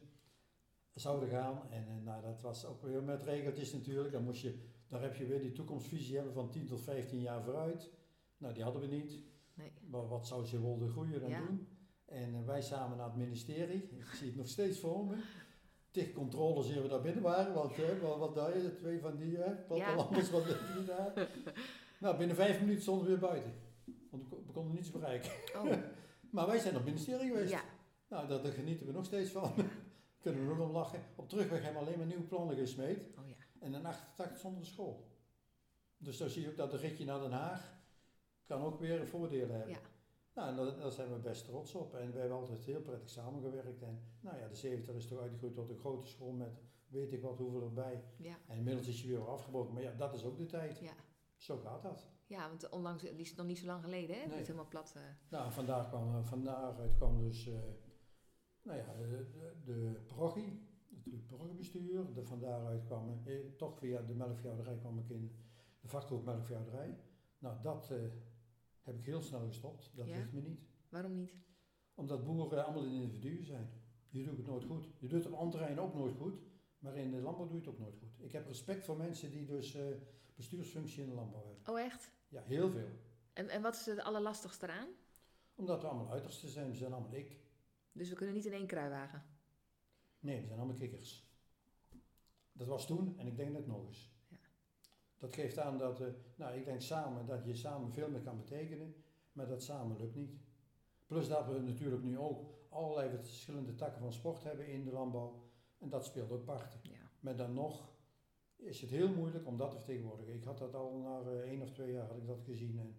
Zouden gaan. En eh, nou, dat was ook weer met regeltjes natuurlijk. Dan moest je, daar heb je weer die toekomstvisie hebben van 10 tot 15 jaar vooruit. Nou, die hadden we niet. Nee. Maar wat zou ze wilde groeien dan Ja. doen? En eh, wij samen naar het ministerie. Ik zie het nog steeds voor me. Tegen controle zien we daar binnen waren. Want hè, wat, wat daar is, twee van die hè, plattelanders, wat denken die daar? Nou, binnen vijf minuten stonden we weer buiten. Want we konden niets bereiken. Oh, Maar wij zijn op ministerie geweest. ja. Nou, daar, daar genieten we nog steeds van. Kunnen we nog om lachen. Op terugweg hebben we alleen maar nieuwe plannen gesmeed. Oh ja. En in 88 zonder de school. Dus dan zie je ook dat de ritje naar Den Haag kan ook weer een voordeel hebben. Ja. Nou, en daar, daar zijn we best trots op. En wij hebben altijd heel prettig samengewerkt. En nou ja, de 70 is toch uitgegroeid tot een grote school met weet ik wat, hoeveel erbij. Ja. En inmiddels is je weer afgebroken. Maar ja, dat is ook de tijd. Ja. Zo gaat dat. ja, want onlangs, die is nog niet zo lang geleden, hè? Het Nee. is helemaal plat. eh. Nou, vandaar kwam, van daaruit kwam dus, eh, nou ja, de, de, parochie, het parochiebestuur. De, van daaruit kwam, eh, toch via de melkveehouderij kwam ik in de vakgroep melkveehouderij. Nou, dat eh, heb ik heel snel gestopt. Dat Ja? ligt me niet. Waarom niet? Omdat boeren allemaal individuen zijn. Je doet het nooit goed. Je doet het op andere terreinen ook nooit goed. Maar in de landbouw doe je het ook nooit goed. Ik heb respect voor mensen die dus eh, bestuursfunctie in de landbouw hebben. Oh, echt? Ja, heel veel. En, en wat is het allerlastigste eraan? Omdat we allemaal uitersten zijn. We zijn allemaal ik. Dus we kunnen niet in één kruiwagen. Nee, we zijn allemaal kikkers. Dat was toen en ik denk net nog eens. Ja. Dat geeft aan dat, eh, nou ik denk samen, dat je samen veel meer kan betekenen, maar dat samen lukt niet. Plus dat we natuurlijk nu ook allerlei verschillende takken van sport hebben in de landbouw en dat speelt ook parten. Ja. Maar dan nog is het heel moeilijk om dat te vertegenwoordigen. Ik had dat al na eh, één of twee jaar had ik dat gezien en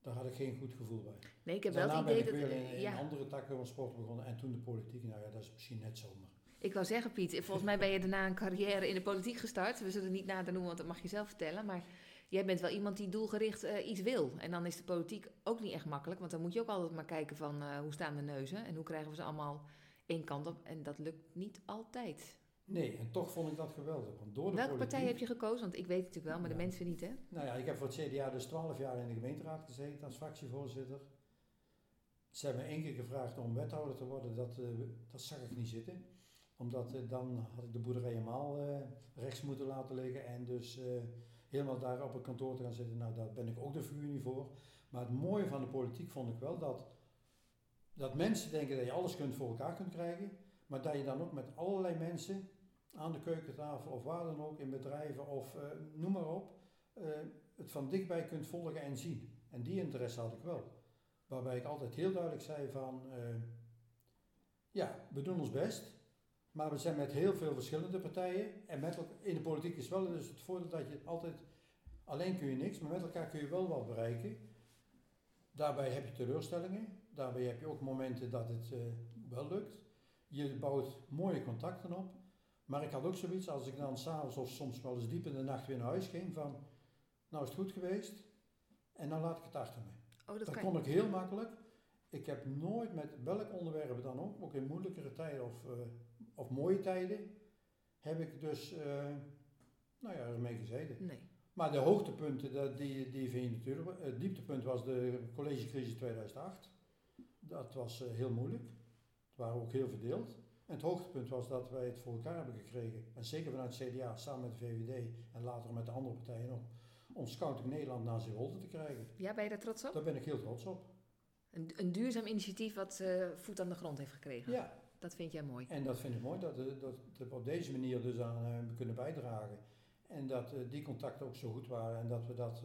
daar had ik geen goed gevoel bij. Nee, ik heb wel Daarna het idee ben ik dat... weer in, in ja, andere takken van sport begonnen en toen de politiek, nou ja, dat is misschien net zomer. Ik wou zeggen, Piet, volgens mij ben je daarna een carrière in de politiek gestart. We zullen het niet nader noemen, want dat mag je zelf vertellen. Maar jij bent wel iemand die doelgericht eh, iets wil. En dan is de politiek ook niet echt makkelijk. Want dan moet je ook altijd maar kijken van eh, hoe staan de neuzen en hoe krijgen we ze allemaal één kant op. En dat lukt niet altijd. Nee, en toch vond ik dat geweldig. Want door de Welke politiek, partij heb je gekozen? Want ik weet het natuurlijk wel, maar de mensen niet, hè? Nou ja, ik heb voor het CDA dus 12 jaar in de gemeenteraad gezeten als fractievoorzitter. Ze hebben me één keer gevraagd om wethouder te worden, dat, eh, dat zag ik niet zitten. Omdat eh, dan had ik de boerderij helemaal eh, rechts moeten laten liggen en dus helemaal daar op het kantoor te gaan zitten. Nou, daar ben ik ook de vuur niet voor. Maar het mooie van de politiek vond ik wel dat, dat mensen denken dat je alles kunt voor elkaar kunt krijgen. Maar dat je dan ook met allerlei mensen aan de keukentafel of waar dan ook in bedrijven of eh, noem maar op, eh, het van dichtbij kunt volgen en zien. En die interesse had ik wel. Waarbij ik altijd heel duidelijk zei van, eh, ja, we doen ons best, maar we zijn met heel veel verschillende partijen. En met in de politiek is wel dus het voordeel dat je altijd, alleen kun je niks, maar met elkaar kun je wel wat bereiken. Daarbij heb je teleurstellingen, daarbij heb je ook momenten dat het wel lukt. Je bouwt mooie contacten op. Maar ik had ook zoiets als ik dan s'avonds of soms wel eens diep in de nacht weer naar huis ging van, nou is het goed geweest en dan laat ik het achter me. Oh, dat kon ik heel makkelijk. Ik heb nooit met welk onderwerp dan ook, ook in moeilijkere tijden of, eh, of mooie tijden, heb ik dus, eh, nou ja, ermee gezeten. Nee. Maar de hoogtepunten, die, die vind je natuurlijk. Het dieptepunt was de collegecrisis 2008. Dat was eh, heel moeilijk. Het waren ook heel verdeeld. En het hoogtepunt was dat wij het voor elkaar hebben gekregen. En zeker vanuit het CDA, samen met de VVD en later met de andere partijen. Om Scouting Nederland naar Zeewolde te krijgen. Ja, ben je daar trots op? Daar ben ik heel trots op. Een, een duurzaam initiatief wat eh, voet aan de grond heeft gekregen. Ja, Dat vind jij mooi. en dat vind ik mooi dat, eh, dat, dat we op deze manier dus aan eh, kunnen bijdragen. En dat die contacten ook zo goed waren en dat we dat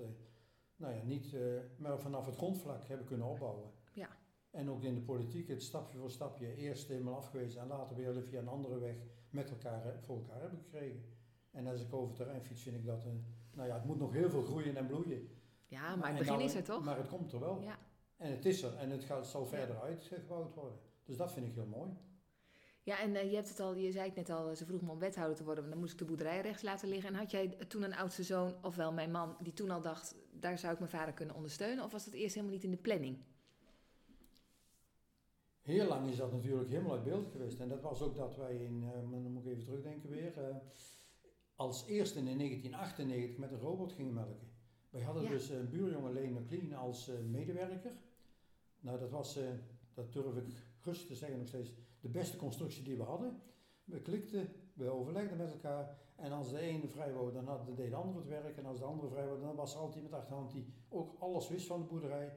nou ja, niet, maar vanaf het grondvlak hebben kunnen opbouwen. Ja. En ook in de politiek het stapje voor stapje eerst helemaal afgewezen en later weer via een andere weg met elkaar eh, voor elkaar hebben gekregen. En als ik over het terrein fiets vind ik dat, een, nou ja, het moet nog heel veel groeien en bloeien. Ja, maar het begin dan- is er toch? Maar het komt er wel. Ja. En het is er en het gaat, zal verder uitgebouwd worden. Dus dat vind ik heel mooi. Ja, en eh, je hebt het al, je zei het net al, ze vroeg me om wethouder te worden, maar dan moest ik de boerderij rechts laten liggen. En had jij toen een oudste zoon, ofwel mijn man, die toen al dacht, daar zou ik mijn vader kunnen ondersteunen? Of was dat eerst helemaal niet in de planning? Heel lang is dat natuurlijk helemaal uit beeld geweest. En dat was ook dat wij in, eh, dan moet ik even terugdenken weer, eh, als eerste in 1998 met een robot gingen melken. Wij hadden Ja. dus een buurjongen Lene Clean als eh, medewerker. Nou, dat was, eh, dat durf ik rustig te zeggen nog steeds, de beste constructie die we hadden. We klikten, we overlegden met elkaar. En als de ene vrij wou, dan had, deed de andere het werk. En als de andere vrij wou, dan was er altijd iemand achterhand die ook alles wist van de boerderij.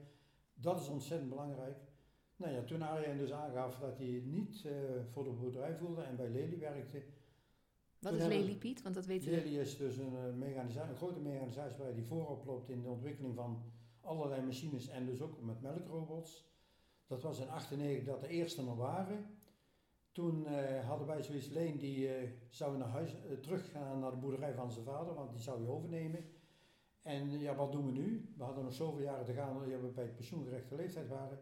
Dat is ontzettend belangrijk. Nou ja, toen Arjen dus aangaf dat hij niet eh, voor de boerderij voelde en bij Lely werkte. Wat is Lely Piet? Want dat weten we. Lely is dus een, eh, mechanisa- een grote mechanisatiepartij die voorop loopt in de ontwikkeling van allerlei machines en dus ook met melkrobots. Dat was in 1998 dat de eerste er waren. Toen eh, hadden wij zoiets, Leen die eh, zou naar huis, teruggaan naar de boerderij van zijn vader, want die zou hij overnemen. En ja, wat doen we nu? We hadden nog zoveel jaren te gaan, dat we bij het pensioengerechte leeftijd waren.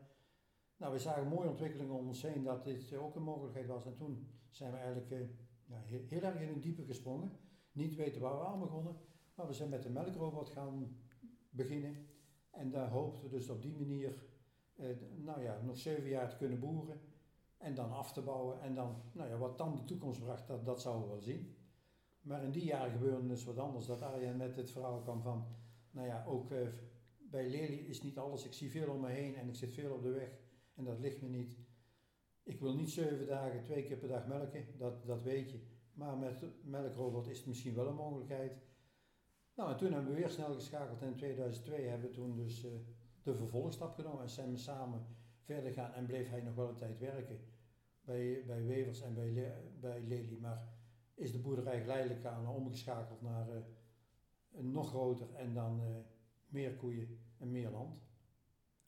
Nou, we zagen mooie ontwikkelingen om ons heen dat dit ook een mogelijkheid was. En toen zijn we eigenlijk eh, ja, heel, heel erg in een diepe gesprongen. Niet weten waar we aan begonnen, maar we zijn met de melkrobot gaan beginnen. En daar hoopten we dus op die manier, eh, nou ja, nog zeven jaar te kunnen boeren. En dan af te bouwen. En dan, nou ja, wat dan de toekomst bracht, dat, dat zouden we wel zien. Maar in die jaren gebeurde dus wat anders. Dat Arjen met het verhaal kwam van, nou ja, ook eh, bij Lely is niet alles. Ik zie veel om me heen en ik zit veel op de weg. En dat ligt me niet. Ik wil niet zeven dagen, twee keer per dag melken, dat, dat weet je. Maar met melkrobot is het misschien wel een mogelijkheid. Nou, en toen hebben we weer snel geschakeld. En in 2002 hebben we toen dus eh, de vervolgstap genomen en zijn we samen verder gaan. En bleef hij nog wel een tijd werken bij, bij Wevers en bij, bij Lely. Maar is de boerderij geleidelijk aan omgeschakeld naar eh, een nog groter en dan eh, meer koeien en meer land.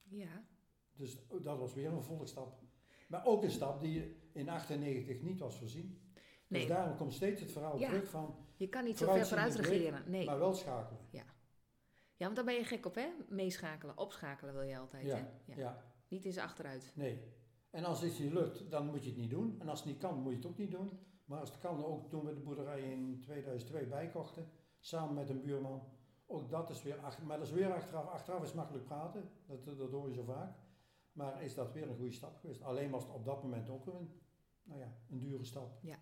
Ja. Dus dat was weer een vervolgstap. Maar ook een stap die in 98 niet was voorzien. Dus Nee. daarom komt steeds het verhaal Ja. terug van, Je kan niet zo ver vooruit regeren. Nee. maar wel schakelen. Ja, want daar ben je gek op, hè? Meeschakelen, opschakelen wil je altijd, Ja, hè? Ja. Niet eens achteruit. nee. En als iets niet lukt, dan moet je het niet doen. En als het niet kan, moet je het ook niet doen. Maar het kan ook toen we de boerderij in 2002 bijkochten, samen met een buurman. Ook dat is weer, maar dat is weer achteraf. Achteraf is makkelijk praten, dat, dat hoor je zo vaak. Maar is dat weer een goede stap geweest? Alleen was het op dat moment ook een, nou ja, een dure stap. Ja.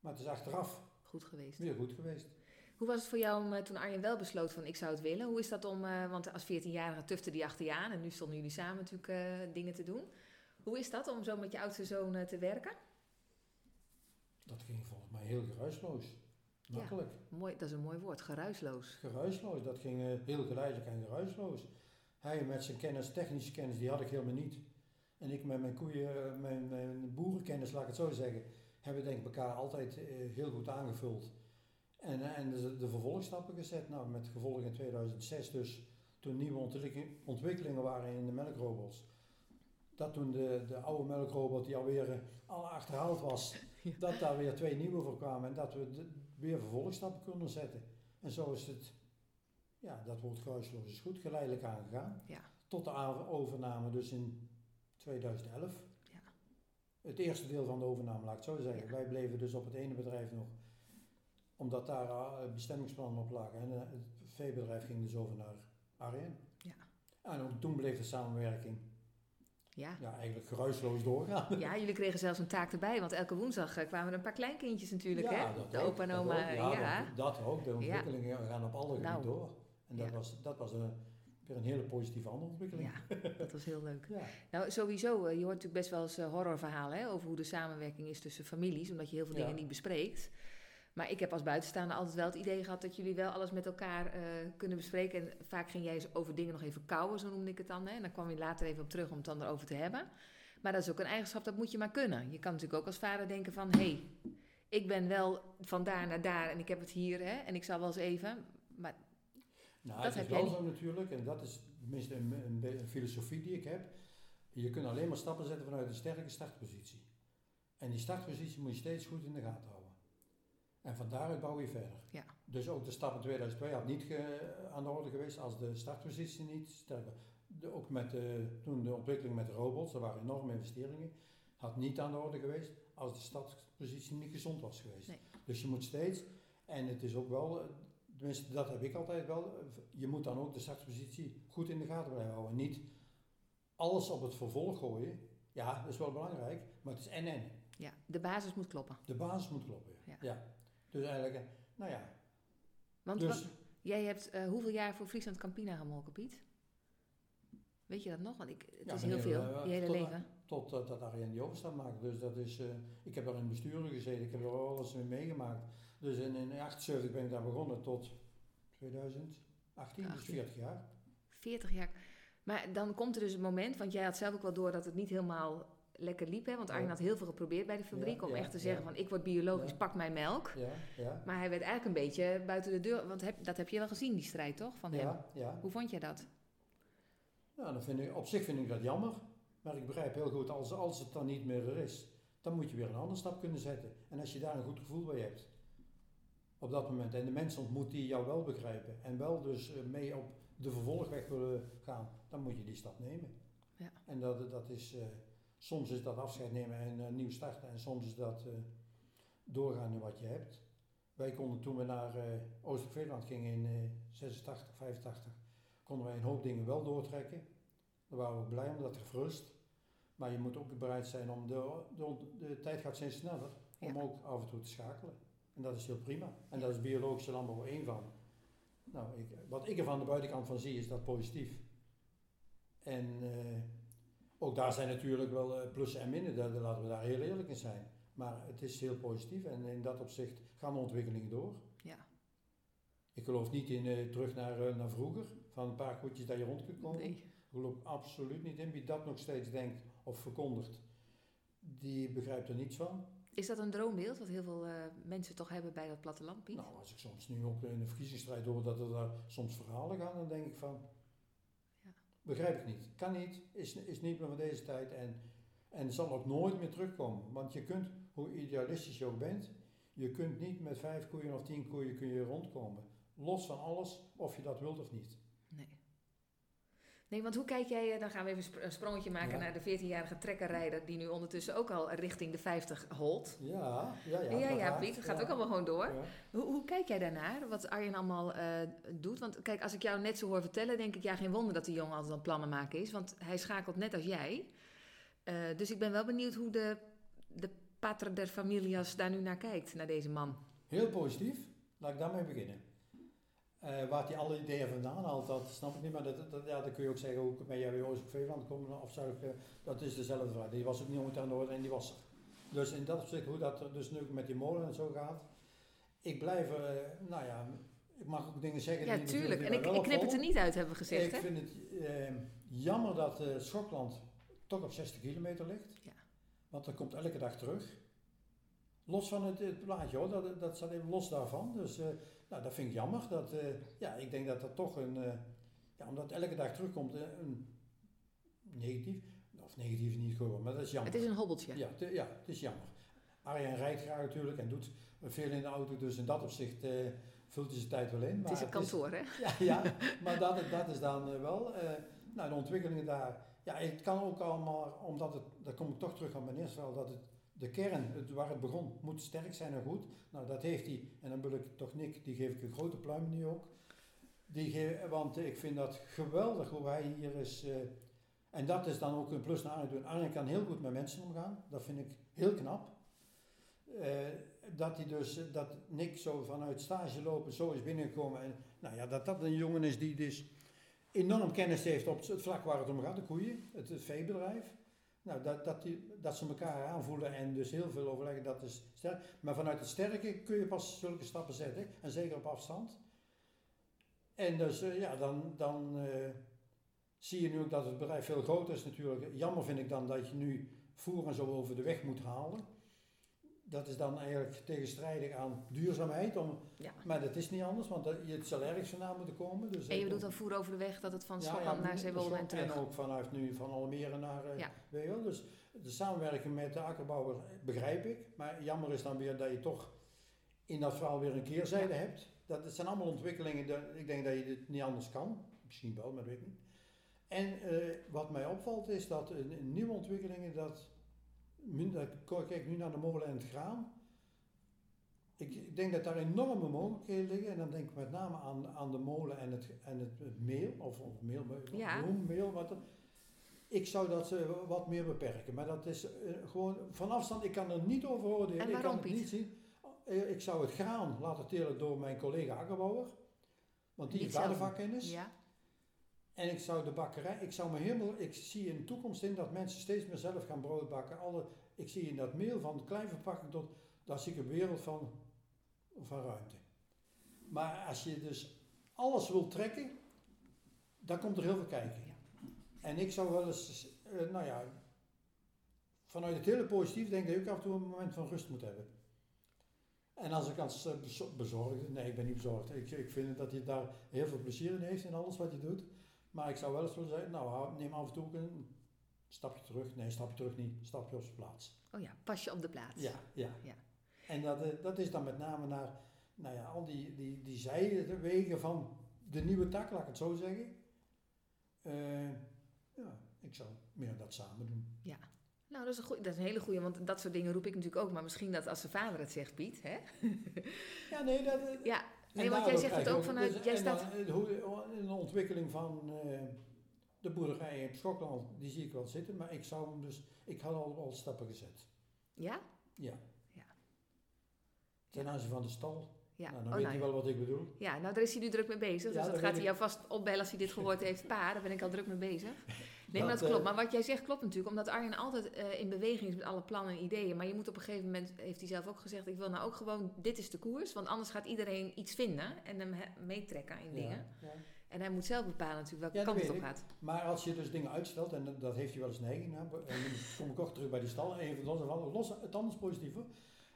Maar het is achteraf Goed geweest. weer goed geweest. Hoe was het voor jou om, eh, toen Arjen wel besloot van ik zou het willen? Hoe is dat om, eh, want als 14-jarige tufte die achter je aan en nu stonden jullie samen natuurlijk eh, dingen te doen. Hoe is dat om zo met je oudste zoon te werken? Dat ging volgens mij heel geruisloos. Ja. Makkelijk. Mooi, dat is een mooi woord, geruisloos. Geruisloos, dat ging heel geleidelijk en geruisloos. Hij met zijn kennis, technische kennis, die had ik helemaal niet. En ik met mijn koeien, eh, mijn, mijn boerenkennis, laat ik het zo zeggen, hebben denk ik elkaar altijd eh, heel goed aangevuld. En, eh, en de, de vervolgstappen gezet. Nou, met gevolg in 2006 dus, toen nieuwe ontwikkeling- ontwikkelingen waren in de melkrobots. Dat toen de, de oude melkrobot die alweer al achterhaald was, Ja. dat daar weer twee nieuwe voor kwamen en dat we de- weer vervolgstappen konden zetten. En zo is het, ja, dat woord geruisloos is goed, geleidelijk aangegaan. Ja. Tot de overname dus in 2011. Ja. Het eerste deel van de overname, laat ik het zo zeggen. Ja. Wij bleven dus op het ene bedrijf nog, omdat daar uh, bestemmingsplannen op lagen. En eh, het veebedrijf ging dus over naar Arjen. Ja. En ook toen bleef de samenwerking Ja. ja, eigenlijk geruisloos doorgaan. ja, jullie kregen zelfs een taak erbij, want elke woensdag eh, kwamen er een paar kleinkindjes natuurlijk, hè? dat De ook, opa en oma. Ja, ja. Dat, dat ook. De ontwikkelingen gaan op alle gebieden Nou. door. En dat Ja. was, dat was een, weer een hele positieve andere ontwikkeling. Ja, dat was heel leuk. Ja. Nou, sowieso, eh, je hoort natuurlijk best wel eens eh, horrorverhalen hè, over hoe de samenwerking is tussen families, omdat je heel veel dingen niet bespreekt. Maar ik heb als buitenstaander altijd wel het idee gehad dat jullie wel alles met elkaar eh, kunnen bespreken. En vaak ging jij eens over dingen nog even kouwen, zo noemde ik het dan. Hè. En dan kwam je later even op terug om het dan erover te hebben. Maar dat is ook een eigenschap, dat moet je maar kunnen. Je kan natuurlijk ook als vader denken van, hé, hey, ik ben wel van daar naar daar en ik heb het hier hè, en ik zal wel eens even. Maar Nou, Dat het heb is wel zo natuurlijk, en dat is tenminste een, een, be- een filosofie die ik heb. Je kunt alleen maar stappen zetten vanuit een sterke startpositie. En die startpositie moet je steeds goed in de gaten houden. En van daaruit bouw je verder. Ja. Dus ook de stap in 2002 had niet ge- aan de orde geweest als de startpositie niet sterk was. De- ook met de, toen de ontwikkeling met de robots, er waren enorme investeringen, had niet aan de orde geweest als de startpositie niet gezond was geweest. Nee. Dus je moet steeds, en het is ook wel, tenminste dat heb ik altijd wel, je moet dan ook de startpositie goed in de gaten blijven houden. Niet alles op het vervolg gooien. Ja, dat is wel belangrijk, maar het is en-en. ja, de basis moet kloppen. De basis moet kloppen. Ja. Dus eigenlijk, eh, nou ja. Want Dus, wat- jij hebt eh, hoeveel jaar voor Friesland Campina gemolken, Piet? Weet je dat nog? Want ik, het Ja, is heel veel, eh, je hele tot- leven. Totdat dat Arjen die overstap maakte. Dus dat is, ik heb daar in bestuur gezeten, ik heb er alles mee meegemaakt. Dus in, in 78 ben ik daar begonnen tot 2018, dus 18. 40 jaar. 40 jaar. Maar dan komt er dus een moment, want jij had zelf ook wel door dat het niet helemaal lekker liep. Hè? Want Arjen had heel veel geprobeerd bij de fabriek Ja, om ja, echt te zeggen ja. van ik word biologisch, pak mijn melk. Ja, ja. Maar hij werd eigenlijk een beetje buiten de deur, want heb, dat heb je wel gezien, die strijd toch, van hem? Hoe vond jij dat? Nou, vind ik, op zich vind ik dat jammer. Maar ik begrijp heel goed, als, als het dan niet meer er is, dan moet je weer een andere stap kunnen zetten. En als je daar een goed gevoel bij hebt, op dat moment, en de mensen ontmoet die jou wel begrijpen, en wel dus eh, mee op de vervolgweg willen gaan, dan moet je die stap nemen. Ja. En dat, dat is, eh, soms is dat afscheid nemen en eh, nieuw starten, en soms is dat doorgaan in wat je hebt. Wij konden toen we naar eh Oost-Veeland gingen in eh 86, 85, konden wij een hoop dingen wel doortrekken. Daar waren we blij om, dat gerust. Maar je moet ook bereid zijn om, de, de, de tijd gaat steeds sneller, om Ja. ook af en toe te schakelen. En dat is heel prima. En dat is biologische landbouw één van. Nou, ik, wat ik er van de buitenkant van zie, is dat positief. En eh, ook daar zijn natuurlijk wel eh, plussen en minnen, daar, daar laten we daar heel eerlijk in zijn. Maar het is heel positief en in dat opzicht gaan de ontwikkelingen door. Ja. Ik geloof niet in eh, terug naar, naar vroeger, van een paar koetjes dat je rond kunt komen. Nee. Ik geloof absoluut niet in. Wie dat nog steeds denkt of verkondigt, die begrijpt er niets van. Is dat een droombeeld wat heel veel eh, mensen toch hebben bij dat platteland, Piet? Nou, als ik soms nu ook in de verkiezingsstrijd hoor dat er daar soms verhalen gaan, dan denk ik van, Ja. begrijp ik niet. Kan niet, is, is niet meer van deze tijd en, en zal ook nooit meer terugkomen. Want je kunt, hoe idealistisch je ook bent, je kunt niet met vijf koeien of tien koeien kun je rondkomen. Los van alles, of je dat wilt of niet. Nee. Want hoe kijk jij, eh, dan gaan we even een sprongetje maken Ja. naar de 14-jarige trekkerrijder die nu ondertussen ook al richting de 50 holt. Ja, ja, ja. Ja, ja, Piet, het gaat ja. ook allemaal gewoon door. Hoe, hoe kijk jij daarnaar, wat Arjen allemaal eh, doet? Want kijk, als ik jou net zo hoor vertellen, denk ik, ja, geen wonder dat die jongen altijd aan plannen maken is. Want hij schakelt net als jij. Eh, dus ik ben wel benieuwd hoe de, de pater der familias daar nu naar kijkt, naar deze man. Heel positief. Laat ik daarmee beginnen. Eh, waar hij alle ideeën vandaan haalt, dat snap ik niet. Maar dat, dat, ja, dan kun je ook zeggen, hoe ben jij bij Jozef Veeland komen? Of zou ik, eh, dat is dezelfde vraag. Die was ook niet ooit aan de orde en die was er. Dus in dat opzicht, hoe dat er dus nu met die molen en zo gaat. Ik blijf, eh, nou ja, ik mag ook dingen zeggen Ja, die tuurlijk. En ik, ik knip het er niet uit, hebben we gezegd, Ik hè? vind het jammer dat Schokland toch op 60 kilometer ligt. Ja. Want dat komt elke dag terug. Los van het, het plaatje hoor, dat, dat staat even los daarvan. Dus nou, dat vind ik jammer. Dat, eh, ja, ik denk dat dat toch een, eh, ja, omdat elke dag terugkomt, eh, een negatief, of negatief is niet gewoon, maar dat is jammer. Het is een hobbeltje. Ja, het, ja, het is jammer. Arjen rijdt graag natuurlijk en doet veel in de auto, dus in dat opzicht eh, vult hij zijn tijd wel in. Het is een kantoor, hè? Ja, ja maar dat, dat is dan wel. nou, de ontwikkelingen daar. Ja, het kan ook allemaal, omdat het, daar kom ik toch terug aan mijn eerste verhaal, dat het, de kern, waar het begon, moet sterk zijn en goed. Nou, dat heeft hij, en dan wil ik toch Nick, die geef ik een grote pluim nu ook. Die ge- want ik vind dat geweldig hoe hij hier is. eh, en dat is dan ook een plus naar Arjen doen. Arjen kan heel goed met mensen omgaan, dat vind ik heel knap. Eh, dat hij dus, eh, dat Nick zo vanuit stage lopen zo is binnengekomen. En nou ja, dat dat een jongen is die dus enorm kennis heeft op het vlak waar het om gaat, de koeien, het, het veebedrijf. Nou, dat, dat, die, dat ze elkaar aanvoelen en dus heel veel overleggen, dat is sterk. Maar vanuit het sterke kun je pas zulke stappen zetten, en zeker op afstand. En dus eh, ja, dan, dan eh, zie je nu ook dat het bedrijf veel groter is natuurlijk. Jammer vind ik dan dat je nu voer en zo over de weg moet halen. Dat is dan eigenlijk tegenstrijdig aan duurzaamheid. Om, Ja. Maar dat is niet anders, want dat, het zal ergens vandaan moeten komen. Dus En je ik- bedoelt dan voer over de weg dat het van ja, ja, naar de Zeewolde en terug. En ook vanuit nu van Almere naar uh. Dus de samenwerking met de akkerbouwer begrijp ik. Maar jammer is dan weer dat je toch in dat verhaal weer een keerzijde hebt. Dat, het zijn allemaal ontwikkelingen, dat, ik denk dat je dit niet anders kan. Misschien wel, maar dat weet ik niet. En eh, wat mij opvalt is dat in, in nieuwe ontwikkelingen, dat, ik kijk nu naar de molen en het graan. Ik, denk dat daar enorme mogelijkheden liggen. En dan denk ik met name aan, aan de molen en het, en het, het meel. Of, of meel, Ja. bloemmeel. Wat ik zou dat eh, wat meer beperken. Maar dat is eh, gewoon van afstand. Ik kan er niet over oordelen. En ik kan het niet zien. Eh, Ik zou het graan laten telen door mijn collega akkerbouwer. Want die heeft daar de vakkennis. Ja. En ik zou de bakkerij, ik zou me helemaal, ik zie in de toekomst in dat mensen steeds meer zelf gaan brood bakken. Alle, ik zie in dat meel van klein verpakking tot, daar zie ik een wereld van, van ruimte. Maar als je dus alles wil trekken, dan komt er heel veel kijken. En ik zou wel eens, eh, nou ja, vanuit het hele positief denk ik dat je ook af en toe een moment van rust moet hebben. En als ik als eh, bezo- bezorgde, nee ik ben niet bezorgd, ik, ik vind dat hij daar heel veel plezier in heeft in alles wat hij doet. Maar ik zou wel eens willen zeggen, nou neem af en toe een stapje terug. Nee, stapje terug niet, stapje op zijn plaats. Oh ja, pas je op de plaats. Ja, ja. Ja. En dat, eh, dat is dan met name naar, nou ja, al die, die, die zijwegen van de nieuwe tak, laat ik het zo zeggen. Eh, ja, ik zou meer dat samen doen. Nou, dat is, een goeie, dat is een hele goeie, want dat soort dingen roep ik natuurlijk ook. Maar misschien dat als zijn vader het zegt, Piet, hè? Ja, nee, dat... eh, Ja, nee, want jij zegt het ook vanuit... dus- jij staat... de ontwikkeling van eh, de boerderij in Schokland, die zie ik wel zitten. Maar ik zou hem dus... Ik had al, al stappen gezet. Ja? Ja. Ja. Ten aanzien van de stal. Ja. Nou, dan oh, weet nou, je wel wat ik bedoel. Ja, nou daar is hij nu druk mee bezig. Ja, dus dat gaat hij jou vast opbellen als hij dit gehoord heeft. Pa, daar ben ik al druk mee bezig. Nee, maar Dat, dat klopt. eh, Maar wat jij zegt klopt natuurlijk. Omdat Arjen altijd eh, in beweging is met alle plannen en ideeën. Maar je moet op een gegeven moment, heeft hij zelf ook gezegd... ik wil nou ook gewoon, dit is de koers. Want anders gaat iedereen iets vinden en hem he- meetrekken in dingen. Ja, ja. En hij moet zelf bepalen natuurlijk welke Ja, kant het op ik. gaat. Maar als je dus dingen uitstelt, en dat, heeft hij wel eens neiging naar, en dan kom ik ook terug bij die stal, even los, van- los het anders positieve,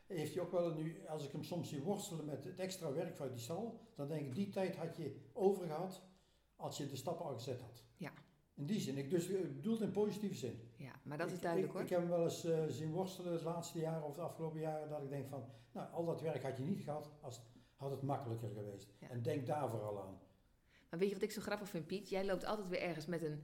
heeft hij ook wel nu, als ik hem soms zie worstelen met het extra werk vanuit die stal, dan denk ik, die tijd had je over gehad als je de stappen al gezet had. In die zin, ik dus ik bedoel het in positieve zin. Ja, maar dat is Ik- duidelijk ik, hoor. Ik heb hem wel eens eh, zien worstelen de laatste jaren of de afgelopen jaren, dat ik denk van, nou, al dat werk had je niet gehad, als, had het makkelijker geweest. Ja. En denk daar vooral aan. Maar weet je wat ik zo grappig vind, Piet? Jij loopt altijd weer ergens met een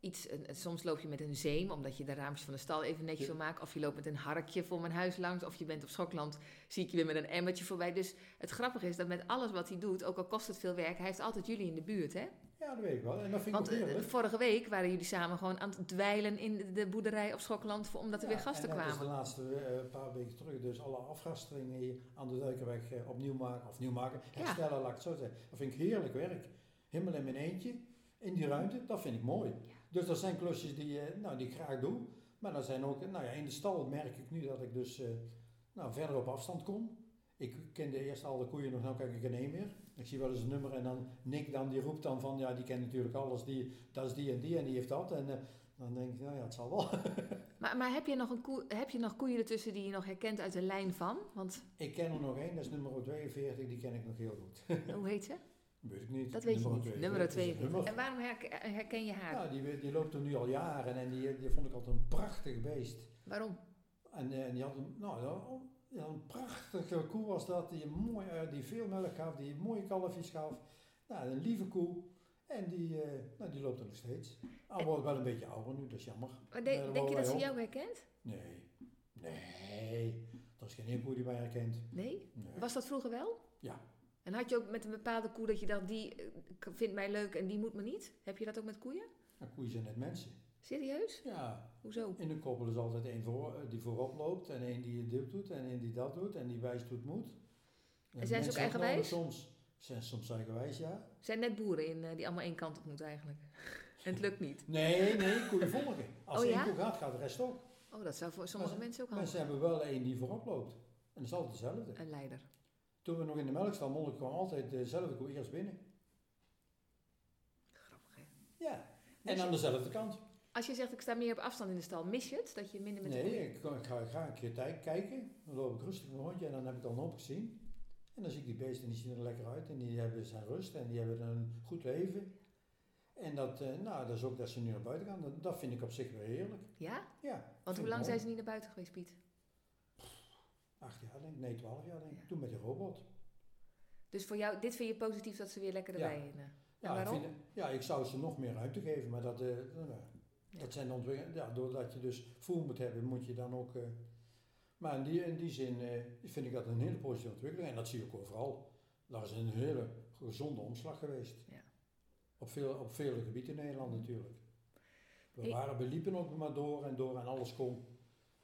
iets. Een, soms loop je met een zeem, omdat je de raampjes van de stal even netjes wil maken. Of je loopt met een harkje voor mijn huis langs. Of je bent op Schokland, zie ik je weer met een emmertje voorbij. Dus het grappige is dat met alles wat hij doet, ook al kost het veel werk, hij heeft altijd jullie in de buurt, hè? Ja, dat weet ik wel. En dat vind Want ik ook eh, heerlijk. vorige week waren jullie samen gewoon aan het dweilen in de, de boerderij op Schokland, omdat er Ja, weer gasten en net als kwamen. de laatste eh, paar weken terug, dus alle afgasteringen hier aan de Duikerweg eh, opnieuw maken, of nieuw maken, Ja. herstellen, laat ik het zo zeggen. Dat vind ik heerlijk werk. Helemaal in mijn eentje, in die ruimte, dat vind ik mooi. Dus dat zijn klusjes die, eh, nou, die ik graag doe. Maar dat zijn ook, nou ja, in de stal merk ik nu dat ik dus eh, nou, verder op afstand kom. Ik kende eerst al de koeien nog, nou kijk ik er één meer. Ik zie wel eens een nummer en dan Nick dan, die roept dan van, ja, die kent natuurlijk alles, die, dat is die en die en die heeft dat. En eh, dan denk ik, nou ja, het zal wel. Maar, maar heb, je nog een koe, heb je nog koeien ertussen die je nog herkent uit de lijn van? Want, Ik ken er nog één, dat is nummer 42, die ken ik nog heel goed. hoe heet ze? Weet ik niet. Dat weet je Nummer niet. 42, Nummer dat is 42. Hummer. En waarom herk- herken je haar? Ja, die, die loopt er nu al jaren en die, die vond ik altijd een prachtig beest. Waarom? En, eh, die had een, nou, ja, een prachtige koe was dat, die, mooi, eh, die veel melk gaf, die mooie kalfjes gaf. Nou, een lieve koe. En die, eh, nou, die loopt er nog steeds. Al wordt wel een beetje ouder nu, dat is jammer. Maar de- denk je dat ze jou herkent? Nee, nee, dat is geen één koe die mij herkent. Nee? Nee. Was dat vroeger wel? Ja. En had je ook met een bepaalde koe dat je dacht, die eh, vindt mij leuk en die moet me niet? Heb je dat ook met koeien? Koeien zijn net mensen. Serieus? Ja, Hoezo? In de koppel is altijd één voor, eh, die voorop loopt en één die dit doet en één die dat doet en die wijst hoe het moet. En zijn ze ook mensen eigenwijs? Soms zijn ze soms eigenwijs, ja. zijn net boeren in, eh, die allemaal één kant op moeten eigenlijk. en het lukt niet. Nee, nee, koeien volgen. Als Oh, één ja? koe gaat, gaat de rest ook. Oh, dat zou voor sommige Maar- mensen ook Maar handig ze hebben wel één die voorop loopt. En dat is altijd hetzelfde. Een leider. Toen we nog in de melkstal monden, kwam altijd dezelfde koe eerst binnen. Grappig, hè? Ja, en je- aan dezelfde kant. Als je zegt, ik sta meer op afstand in de stal, mis je het? Dat je minder met de koeien... Nee, ik, ik ga graag een keer tijd kijken. Dan loop ik rustig een rondje en dan heb ik al een hoop gezien. En dan zie ik die beesten, die zien er lekker uit en die hebben zijn rust en die hebben een goed leven. En dat, eh, nou, dat is ook dat ze nu naar buiten gaan. Dat, vind ik op zich weer heerlijk. Ja? Ja. Want hoe lang zijn ze niet naar buiten geweest, Piet? Acht jaar denk ik, nee twaalf jaar denk ik. Ja. Toen met die robot. Dus voor jou, dit vind je positief dat ze weer lekker Ja. erbij? Ja, En ik, waarom? vind, ja, ik zou ze nog meer ruimte geven, maar dat, eh, Ja. dat zijn de ontwikkelingen. Ja, doordat je dus voer moet hebben, moet je dan ook. eh, maar in die, in die zin eh, vind ik dat een hele positieve ontwikkeling. En dat zie ik overal. Daar is een hele gezonde omslag geweest. Ja. Op, veel, op vele gebieden in Nederland natuurlijk. We, waren, we liepen ook maar door en door en alles kon.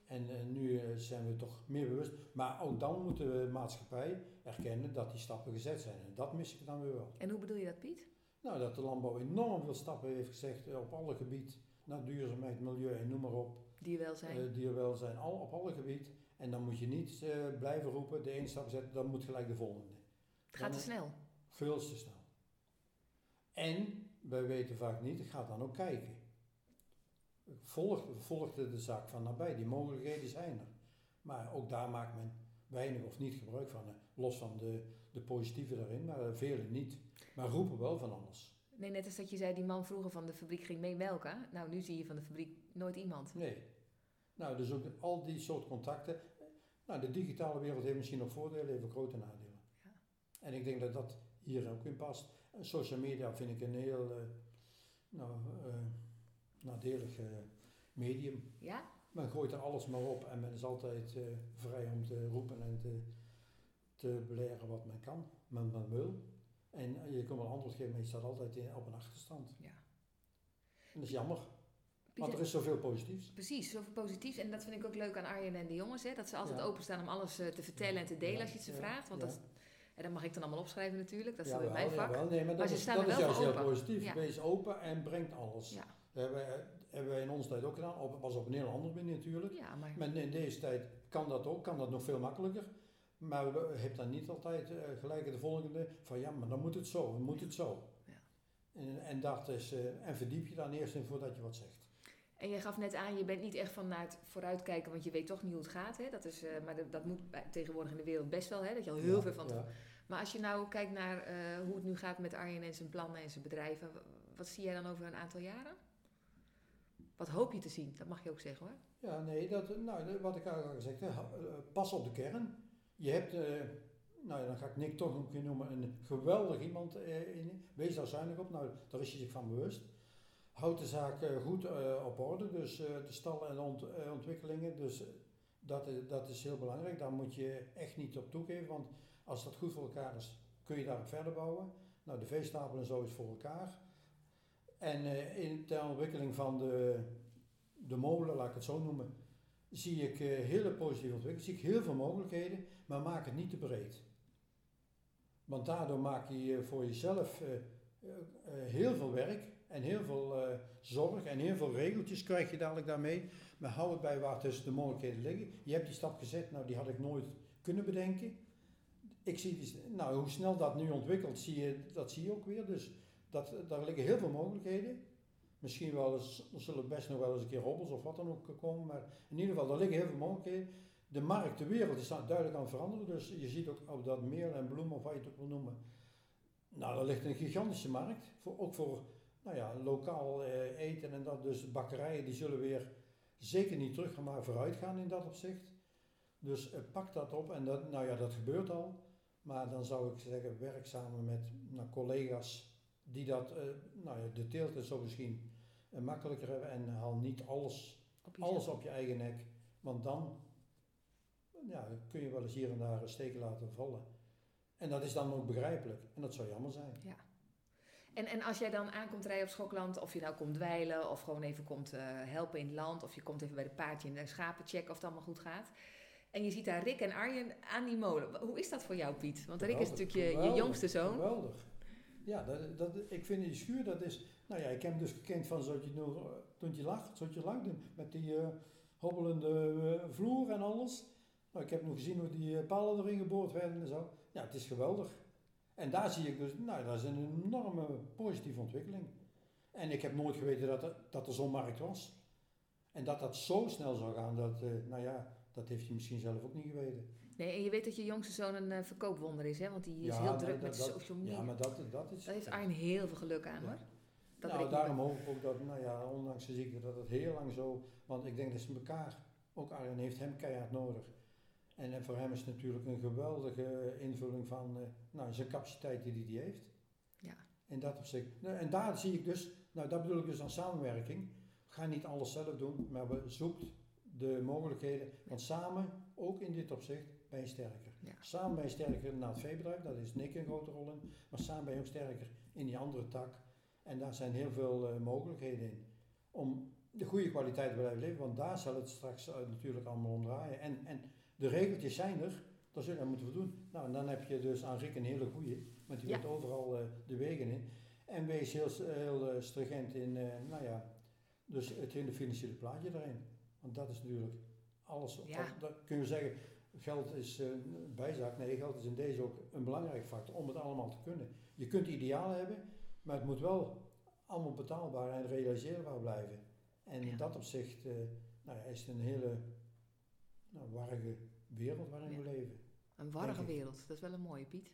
En eh, nu eh, zijn we toch meer bewust. Maar ook dan moet de maatschappij erkennen dat die stappen gezet zijn. En dat mis ik dan weer wel. En hoe bedoel je dat, Piet? Nou, dat de landbouw enorm veel stappen heeft gezegd eh, op alle gebieden. Naar duurzaamheid, milieu en noem maar op. Dierwelzijn. Dierwelzijn, al, op alle gebieden. En dan moet je niet blijven roepen, de ene stap zetten, dan moet gelijk de volgende. het gaat te snel. Veel te snel. En, wij weten vaak niet, ik ga dan ook kijken. Volg, volg de, de zaak van nabij, die mogelijkheden zijn er. Maar ook daar maakt men weinig of niet gebruik van. Los van de, de positieve daarin, maar eh, velen niet. Maar roepen wel van alles. Nee, net als dat je zei, die man vroeger van de fabriek ging mee melken. Nou, nu zie je van de fabriek nooit iemand. Nee. Nou, dus ook al die soort contacten. Nou, de digitale wereld heeft misschien nog voordelen, heeft ook grote nadelen. Ja. En ik denk dat dat hier ook in past. En social media vind ik een heel eh, nou, eh, nadelig eh, medium. Ja? Men gooit er alles maar op en men is altijd eh, vrij om te roepen en te, te beleren wat men kan, men, men wil. En eh, je kan wel antwoord geven, maar je staat altijd in, op een achterstand. Ja. En dat is jammer, want er is zoveel positiefs. Precies, zoveel positiefs. En dat vind ik ook leuk aan Arjen en de jongens. Hè? Dat ze altijd Ja. openstaan om alles eh, te vertellen en te delen Ja, als je het ze vraagt. Want dat, en dat mag ik dan allemaal opschrijven natuurlijk. Dat is Ja, weer mijn wel, vak. ja, wel. Nee, maar, Maar dat ze is, staan dat er is wel juist heel open. positief. Wees open en brengt alles. Dat hebben, wij, hebben wij in onze tijd ook gedaan. Op, was op een heel andere manier natuurlijk. Ja, maar Maar in deze tijd kan dat ook, kan dat nog veel makkelijker. Maar we hebben dan niet altijd eh, gelijk de volgende van ja, maar dan moet het zo, dan moet het zo. Ja. En, en, dat is, eh, en verdiep je dan eerst in voordat je wat zegt. En je gaf net aan, je bent niet echt vanuit vooruitkijken, want je weet toch niet hoe het gaat. Hè? Dat is, eh, maar dat, dat moet bij- tegenwoordig in de wereld best wel, hè? dat je al heel Ja, veel van... ja. Maar als je nou kijkt naar hoe het nu gaat met Arjen en zijn plannen en zijn bedrijven, wat zie jij dan over een aantal jaren? Wat hoop je te zien? Dat mag je ook zeggen hoor. Ja, nee, dat, nou, wat ik al gezegd heb, eh, pas op de kern. Je hebt, eh, nou ja, dan ga ik Nick toch een keer noemen, een geweldig iemand eh, in. Wees daar zuinig op, nou daar is hij zich van bewust. Houd de zaak goed op orde, dus de stallen en ont, ontwikkelingen, dus dat, dat is heel belangrijk. Daar moet je echt niet op toegeven, want als dat goed voor elkaar is, kun je daarop verder bouwen. Nou, de veestapel en zo is voor elkaar. En eh, in ter ontwikkeling van de, de molen, laat ik het zo noemen, zie ik eh, hele positieve ontwikkeling, zie ik heel veel mogelijkheden, maar maak het niet te breed. Want daardoor maak je voor jezelf eh, eh, eh, heel veel werk en heel veel zorg en heel veel regeltjes krijg je dadelijk daarmee. Maar hou het bij waar tussen de mogelijkheden liggen. Je hebt die stap gezet, nou die had ik nooit kunnen bedenken. Ik zie nou, hoe snel dat nu ontwikkelt, zie je, dat zie je ook weer. Dus dat, daar liggen heel veel mogelijkheden. Misschien wel eens, zullen best nog wel eens een keer hobbels of wat dan ook komen. Maar in ieder geval, er liggen heel veel mogelijkheden. De markt, de wereld is daar duidelijk aan het veranderen. Dus je ziet ook op dat meel en bloemen, of wat je het ook wil noemen. Nou, er ligt een gigantische markt. Voor, ook voor nou ja, lokaal eh, eten en dat. Dus bakkerijen die zullen weer zeker niet terug gaan, maar vooruit gaan in dat opzicht. Dus eh, pak dat op. En dat, nou ja, dat gebeurt al. Maar dan zou ik zeggen, werk samen met nou, collega's die dat, eh, nou ja, de teelt is zo misschien eh, makkelijker hebben. En haal niet alles Op alles op je eigen nek. Want dan ja, kun je wel eens hier en daar een steken laten vallen. En dat is dan ook begrijpelijk. En dat zou jammer zijn. En, en als jij dan aankomt rijden op Schokland, of je nou komt dweilen, of gewoon even komt eh, helpen in het land, of je komt even bij de paardje en de schapen checken of het allemaal goed gaat. En je ziet daar Rick en Arjen aan die molen. Hoe is dat voor jou, Piet? Want Rick is natuurlijk je, je jongste zoon. Geweldig. Ja, dat, dat, ik vind die schuur, dat is... Nou ja, ik heb hem dus gekend van zo'n je, nog, eh, toen je lag, zo'n je met die eh, hobbelende eh, vloer en alles. Nou, ik heb nog gezien hoe die palen erin geboord werden en zo. Ja, het is geweldig. En daar zie ik dus, nou, dat is een enorme positieve ontwikkeling. En ik heb nooit geweten dat er, dat er zo'n markt was. En dat dat zo snel zou gaan, dat, nou ja, dat heeft hij misschien zelf ook niet geweten. Nee, en je weet dat je jongste zoon een eh, verkoopwonder is, hè? Want die is Ja, heel druk dat- met dat- social media. Ja, maar dat, dat is... Daar heeft Arjen heel veel geluk aan, Ja. hoor. Dat nou, daarom hoop ik ook dat, nou ja, ondanks de ziekte, dat het heel lang zo... Want ik denk dat ze elkaar, ook Arjen heeft hem keihard nodig. En voor hem is het natuurlijk een geweldige invulling van eh, nou, zijn capaciteiten die hij heeft. Ja. In dat opzicht. Nou, en daar zie ik dus, nou dat bedoel ik dus aan samenwerking. Ga niet alles zelf doen, maar we zoekt de mogelijkheden. Want samen, ook in dit opzicht, je sterker. Ja. Samen ben je sterker naar het veebedrijf, daar is Nick een grote rol in. Maar samen ben je ook sterker in die andere tak. En daar zijn heel veel eh, mogelijkheden in. Om de goede kwaliteit te blijven leven, want daar zal het straks eh, natuurlijk allemaal om draaien. En, en de regeltjes zijn er, daar zullen we moeten we doen. Nou, en dan heb je dus aan Rick een hele goede, want die Ja. overal eh, de wegen in. En wees heel, heel stringent in, nou ja, dus het hele financiële plaatje daarin. Want dat is natuurlijk alles. op- Ja. Dat kun je zeggen, geld is eh, een bijzaak. Nee, geld is in deze ook een belangrijke factor om het allemaal te kunnen. Je kunt idealen hebben, maar het moet wel allemaal betaalbaar en realiseerbaar blijven. En Ja. in dat opzicht eh, nou is het een hele nou, warrige wereld waarin Ja. we leven. Een warrige wereld. Dat is wel een mooie, Piet.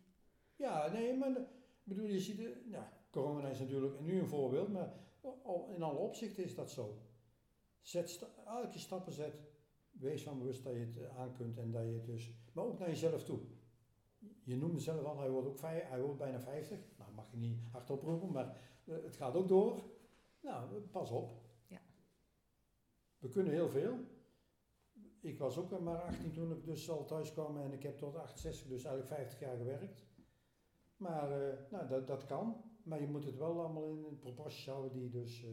Ja, nee, maar ik bedoel, je ziet, het- ja, corona is natuurlijk nu een voorbeeld, maar in alle opzichten is dat zo. Zet elke stappen zet, wees van bewust dat je het eh, aan kunt en dat je het dus, maar ook naar jezelf toe. Je noemde zelf al, hij wordt ook vij- hij wordt bijna 50. Nou, mag je niet hardop roepen, maar eh, het gaat ook door. Nou, pas op. Ja. We kunnen heel veel. Ik was ook maar 18 toen ik dus al thuis kwam en ik heb tot 68, dus eigenlijk 50 jaar gewerkt. Maar eh, nou, dat, dat kan, maar je moet het wel allemaal in proporties houden die dus...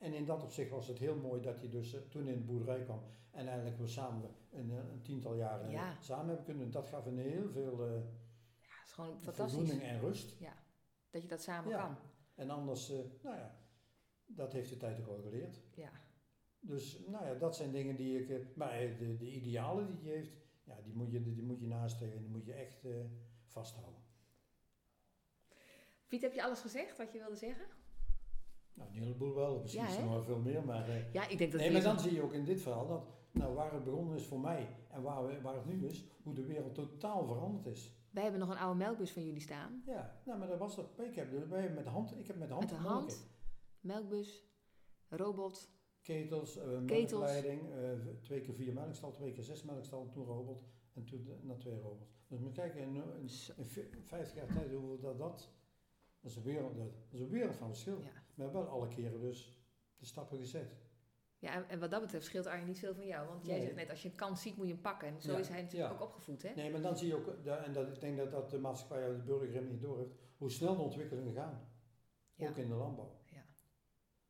en in dat opzicht was het heel mooi dat hij dus eh, toen in de boerderij kwam en eigenlijk we samen een, eh, een tiental jaren Ja. samen hebben kunnen. Dat gaf een heel veel eh, Ja, is gewoon fantastisch. voldoening en rust. Dat je dat samen Ja. kan. En anders, nou ja, dat heeft de tijd ook al geleerd. Ja. Dus nou ja, dat zijn dingen die ik. maar de, de idealen die je heeft, ja, die moet je, die moet je nastreven en die moet je echt vasthouden. Piet, heb je alles gezegd wat je wilde zeggen? Nou, een heleboel wel, misschien Ja, er nog veel meer, maar. eh, Ja, ik denk dat nee, maar dan zie je ook in dit verhaal dat, nou, waar het begonnen is voor mij en waar, we, waar het nu is, hoe de wereld totaal veranderd is. Wij hebben nog een oude melkbus van jullie staan. Ja, nou, maar dat was toch. Ik heb, wij met de hand, ik heb met de hand Met de hand, melkbus, robot. Ketels, Ketels. melkleiding, eh, twee keer vier melkstal, twee keer zes melkstal, toen robot. en toen naar twee robots. Dus moet kijken, in, in, Zo. in v- 50 jaar tijd hoeveel dat, dat, dat is een wereld, dat is een wereld van verschil. Ja. We hebben wel alle keren dus de stappen gezet. Ja, en- wat dat betreft scheelt Arjen niet veel van jou. Want jij Nee. zegt net, als je een kans ziet, moet je hem pakken. En zo Ja, is hij natuurlijk ja. ook opgevoed, hè? Nee, maar dan zie je ook, en dat, ik denk dat, dat de maatschappij de burger helemaal niet door heeft, hoe snel de ontwikkelingen gaan. Ja. Ook in de landbouw. Ja.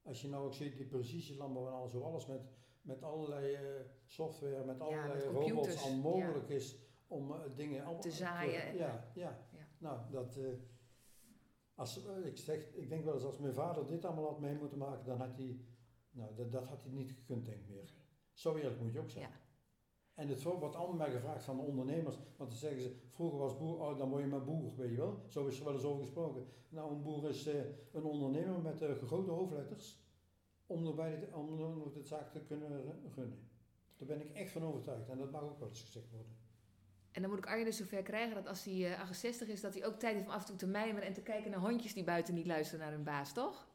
Als je nou ook ziet, die precisielandbouw en alles, hoe alles met, met allerlei eh, software, met allerlei met robots al mogelijk is om eh, dingen Te zaaien en- Ja, ja. Ja. Nou, dat, eh, als, eh, ik, zeg, ik denk wel eens als mijn vader dit allemaal had mee moeten maken, dan had hij, nou, dat, dat had hij niet gekund, denk ik meer. Zo eerlijk moet je ook zijn. Ja. En het wordt allemaal gevraagd van de ondernemers. Want dan zeggen ze, vroeger was boer, oh, dan word je maar boer, weet je wel. Zo is er wel eens over gesproken. Nou, een boer is eh, een ondernemer met eh, grote hoofdletters. Om nog bij de, om de zaak te kunnen ru- runnen. Daar ben ik echt van overtuigd. En dat mag ook wel eens gezegd worden. En dan moet ik Arjen dus zover krijgen dat als hij eh, 68 is, dat hij ook tijd heeft om af en toe te mijmeren en te kijken naar hondjes die buiten niet luisteren naar hun baas, toch?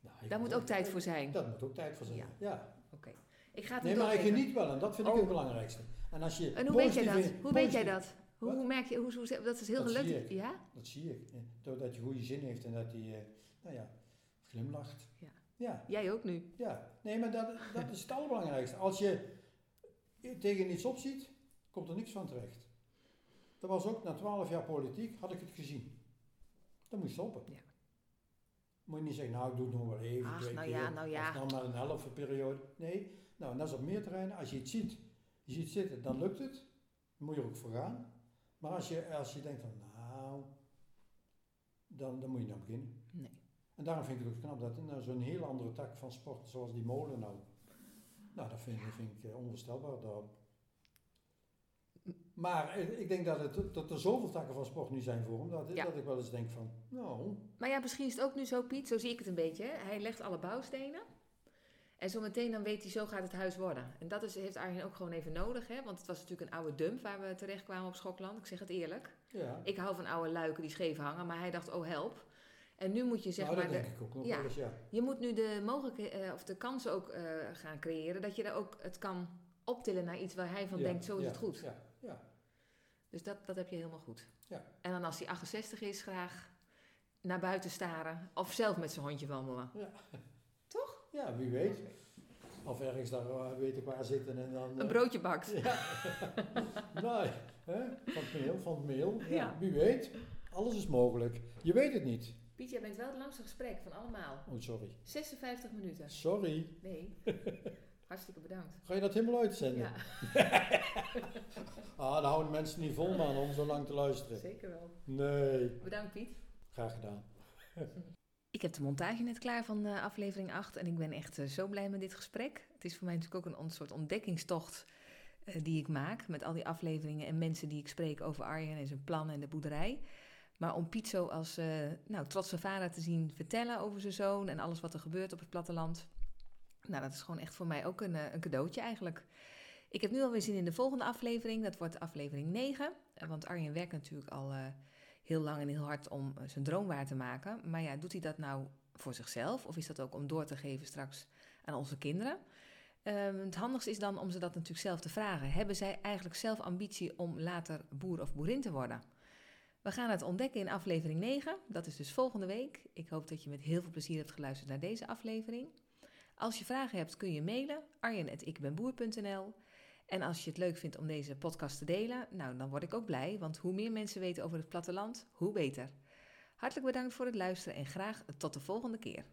Nou, ik- Daar moet ook tijd voor zijn. Dat moet ook tijd voor zijn. Ja. Ja. Oké. Ik ga het Nee, maar ik geniet wel. En dat vind ik Oh. het belangrijkste. En, als je En hoe weet jij dat? Hoe weet jij dat? Hoe, merk je, hoe, hoe, dat is heel Dat gelukkig. ik. Ja? Dat zie ik. eh, Doordat je goede zin heeft en dat hij, eh, nou ja, glimlacht. Ja. Ja. Jij ook nu. Ja, nee, maar dat, dat is het allerbelangrijkste. Als je tegen iets opziet, komt er niks van terecht. Dat was ook na twaalf jaar politiek, had ik het gezien. Dan moet je stoppen. Ja. Moet je niet zeggen, nou ik doe het nog wel even. Ach, twee nou keer, ja, nou ja. Of dan maar een halve periode. Nee, nou en dat is op meer terreinen. Als je het ziet, je ziet zitten, dan lukt het. Dan moet je er ook voor gaan. Maar als je, als je denkt van, nou, dan, dan moet je nou beginnen. Nee. En daarom vind ik het ook knap dat nou, zo'n heel andere tak van sport, zoals die molen nou. Nou, dat vind, vind ik eh, onvoorstelbaar. Dat. Maar eh, ik denk dat, het, dat er zoveel takken van sport nu zijn voor hem, dat, Ja. dat ik wel eens denk van, nou, Maar ja, misschien is het ook nu zo, Piet, zo zie ik het een beetje. Hè? Hij legt alle bouwstenen. En zometeen dan weet hij, zo gaat het huis worden. En dat is, heeft Arjen ook gewoon even nodig. Hè? Want het was natuurlijk een oude dump waar we terecht kwamen op Schokland. Ik zeg het eerlijk. ja. Ik hou van oude luiken die scheef hangen. Maar hij dacht, oh help. En nu moet je zeg nou, maar... de- denk ik ook nog ja. eens, ja. Je moet nu de mogelijkheden of de kansen ook eh, gaan creëren dat je daar ook het kan optillen naar iets waar hij van Ja, denkt, zo is het goed. Ja, ja. Dus dat, dat heb je helemaal goed. Ja. En dan als hij 68 is, graag naar buiten staren of zelf met zijn hondje wandelen. ja, wie weet. Of ergens daar eh, weet ik waar zitten en dan... Een eh, broodje bakt. Ja. nee, hè? van het meel, van het meel. Ja. Wie weet. Alles is mogelijk. Je weet het niet. Piet, jij bent wel het langste gesprek van allemaal. Oh, sorry. 56 minuten. Sorry. Nee. Hartstikke bedankt. Ga je dat helemaal uitzenden? Ja, Ah, dan houden mensen niet vol, man, om zo lang te luisteren. zeker wel. Nee. Bedankt, Piet. Graag gedaan. Ik heb de montage net klaar van eh, aflevering 8 en ik ben echt eh, zo blij met dit gesprek. Het is voor mij natuurlijk ook een soort ontdekkingstocht eh, die ik maak met al die afleveringen en mensen die ik spreek over Arjen en zijn plan en de boerderij. Maar om Piet zo als eh, nou, trotse vader te zien vertellen over zijn zoon en alles wat er gebeurt op het platteland. Nou, dat is gewoon echt voor mij ook een, eh, een cadeautje eigenlijk. Ik heb nu alweer zin in de volgende aflevering. Dat wordt aflevering 9. Eh, Want Arjen werkt natuurlijk al eh, heel lang en heel hard om zijn droom waar te maken. Maar ja, doet hij dat nou voor zichzelf? Of is dat ook om door te geven straks aan onze kinderen? Ehm, het handigste is dan om ze dat natuurlijk zelf te vragen. Hebben zij eigenlijk zelf ambitie om later boer of boerin te worden? We gaan het ontdekken in aflevering 9. Dat is dus volgende week. Ik hoop dat je met heel veel plezier hebt geluisterd naar deze aflevering. Als je vragen hebt kun je mailen arjen.ikbenboer.nl En als je het leuk vindt om deze podcast te delen, nou dan word ik ook blij, want hoe meer mensen weten over het platteland, hoe beter. Hartelijk bedankt voor het luisteren en graag tot de volgende keer.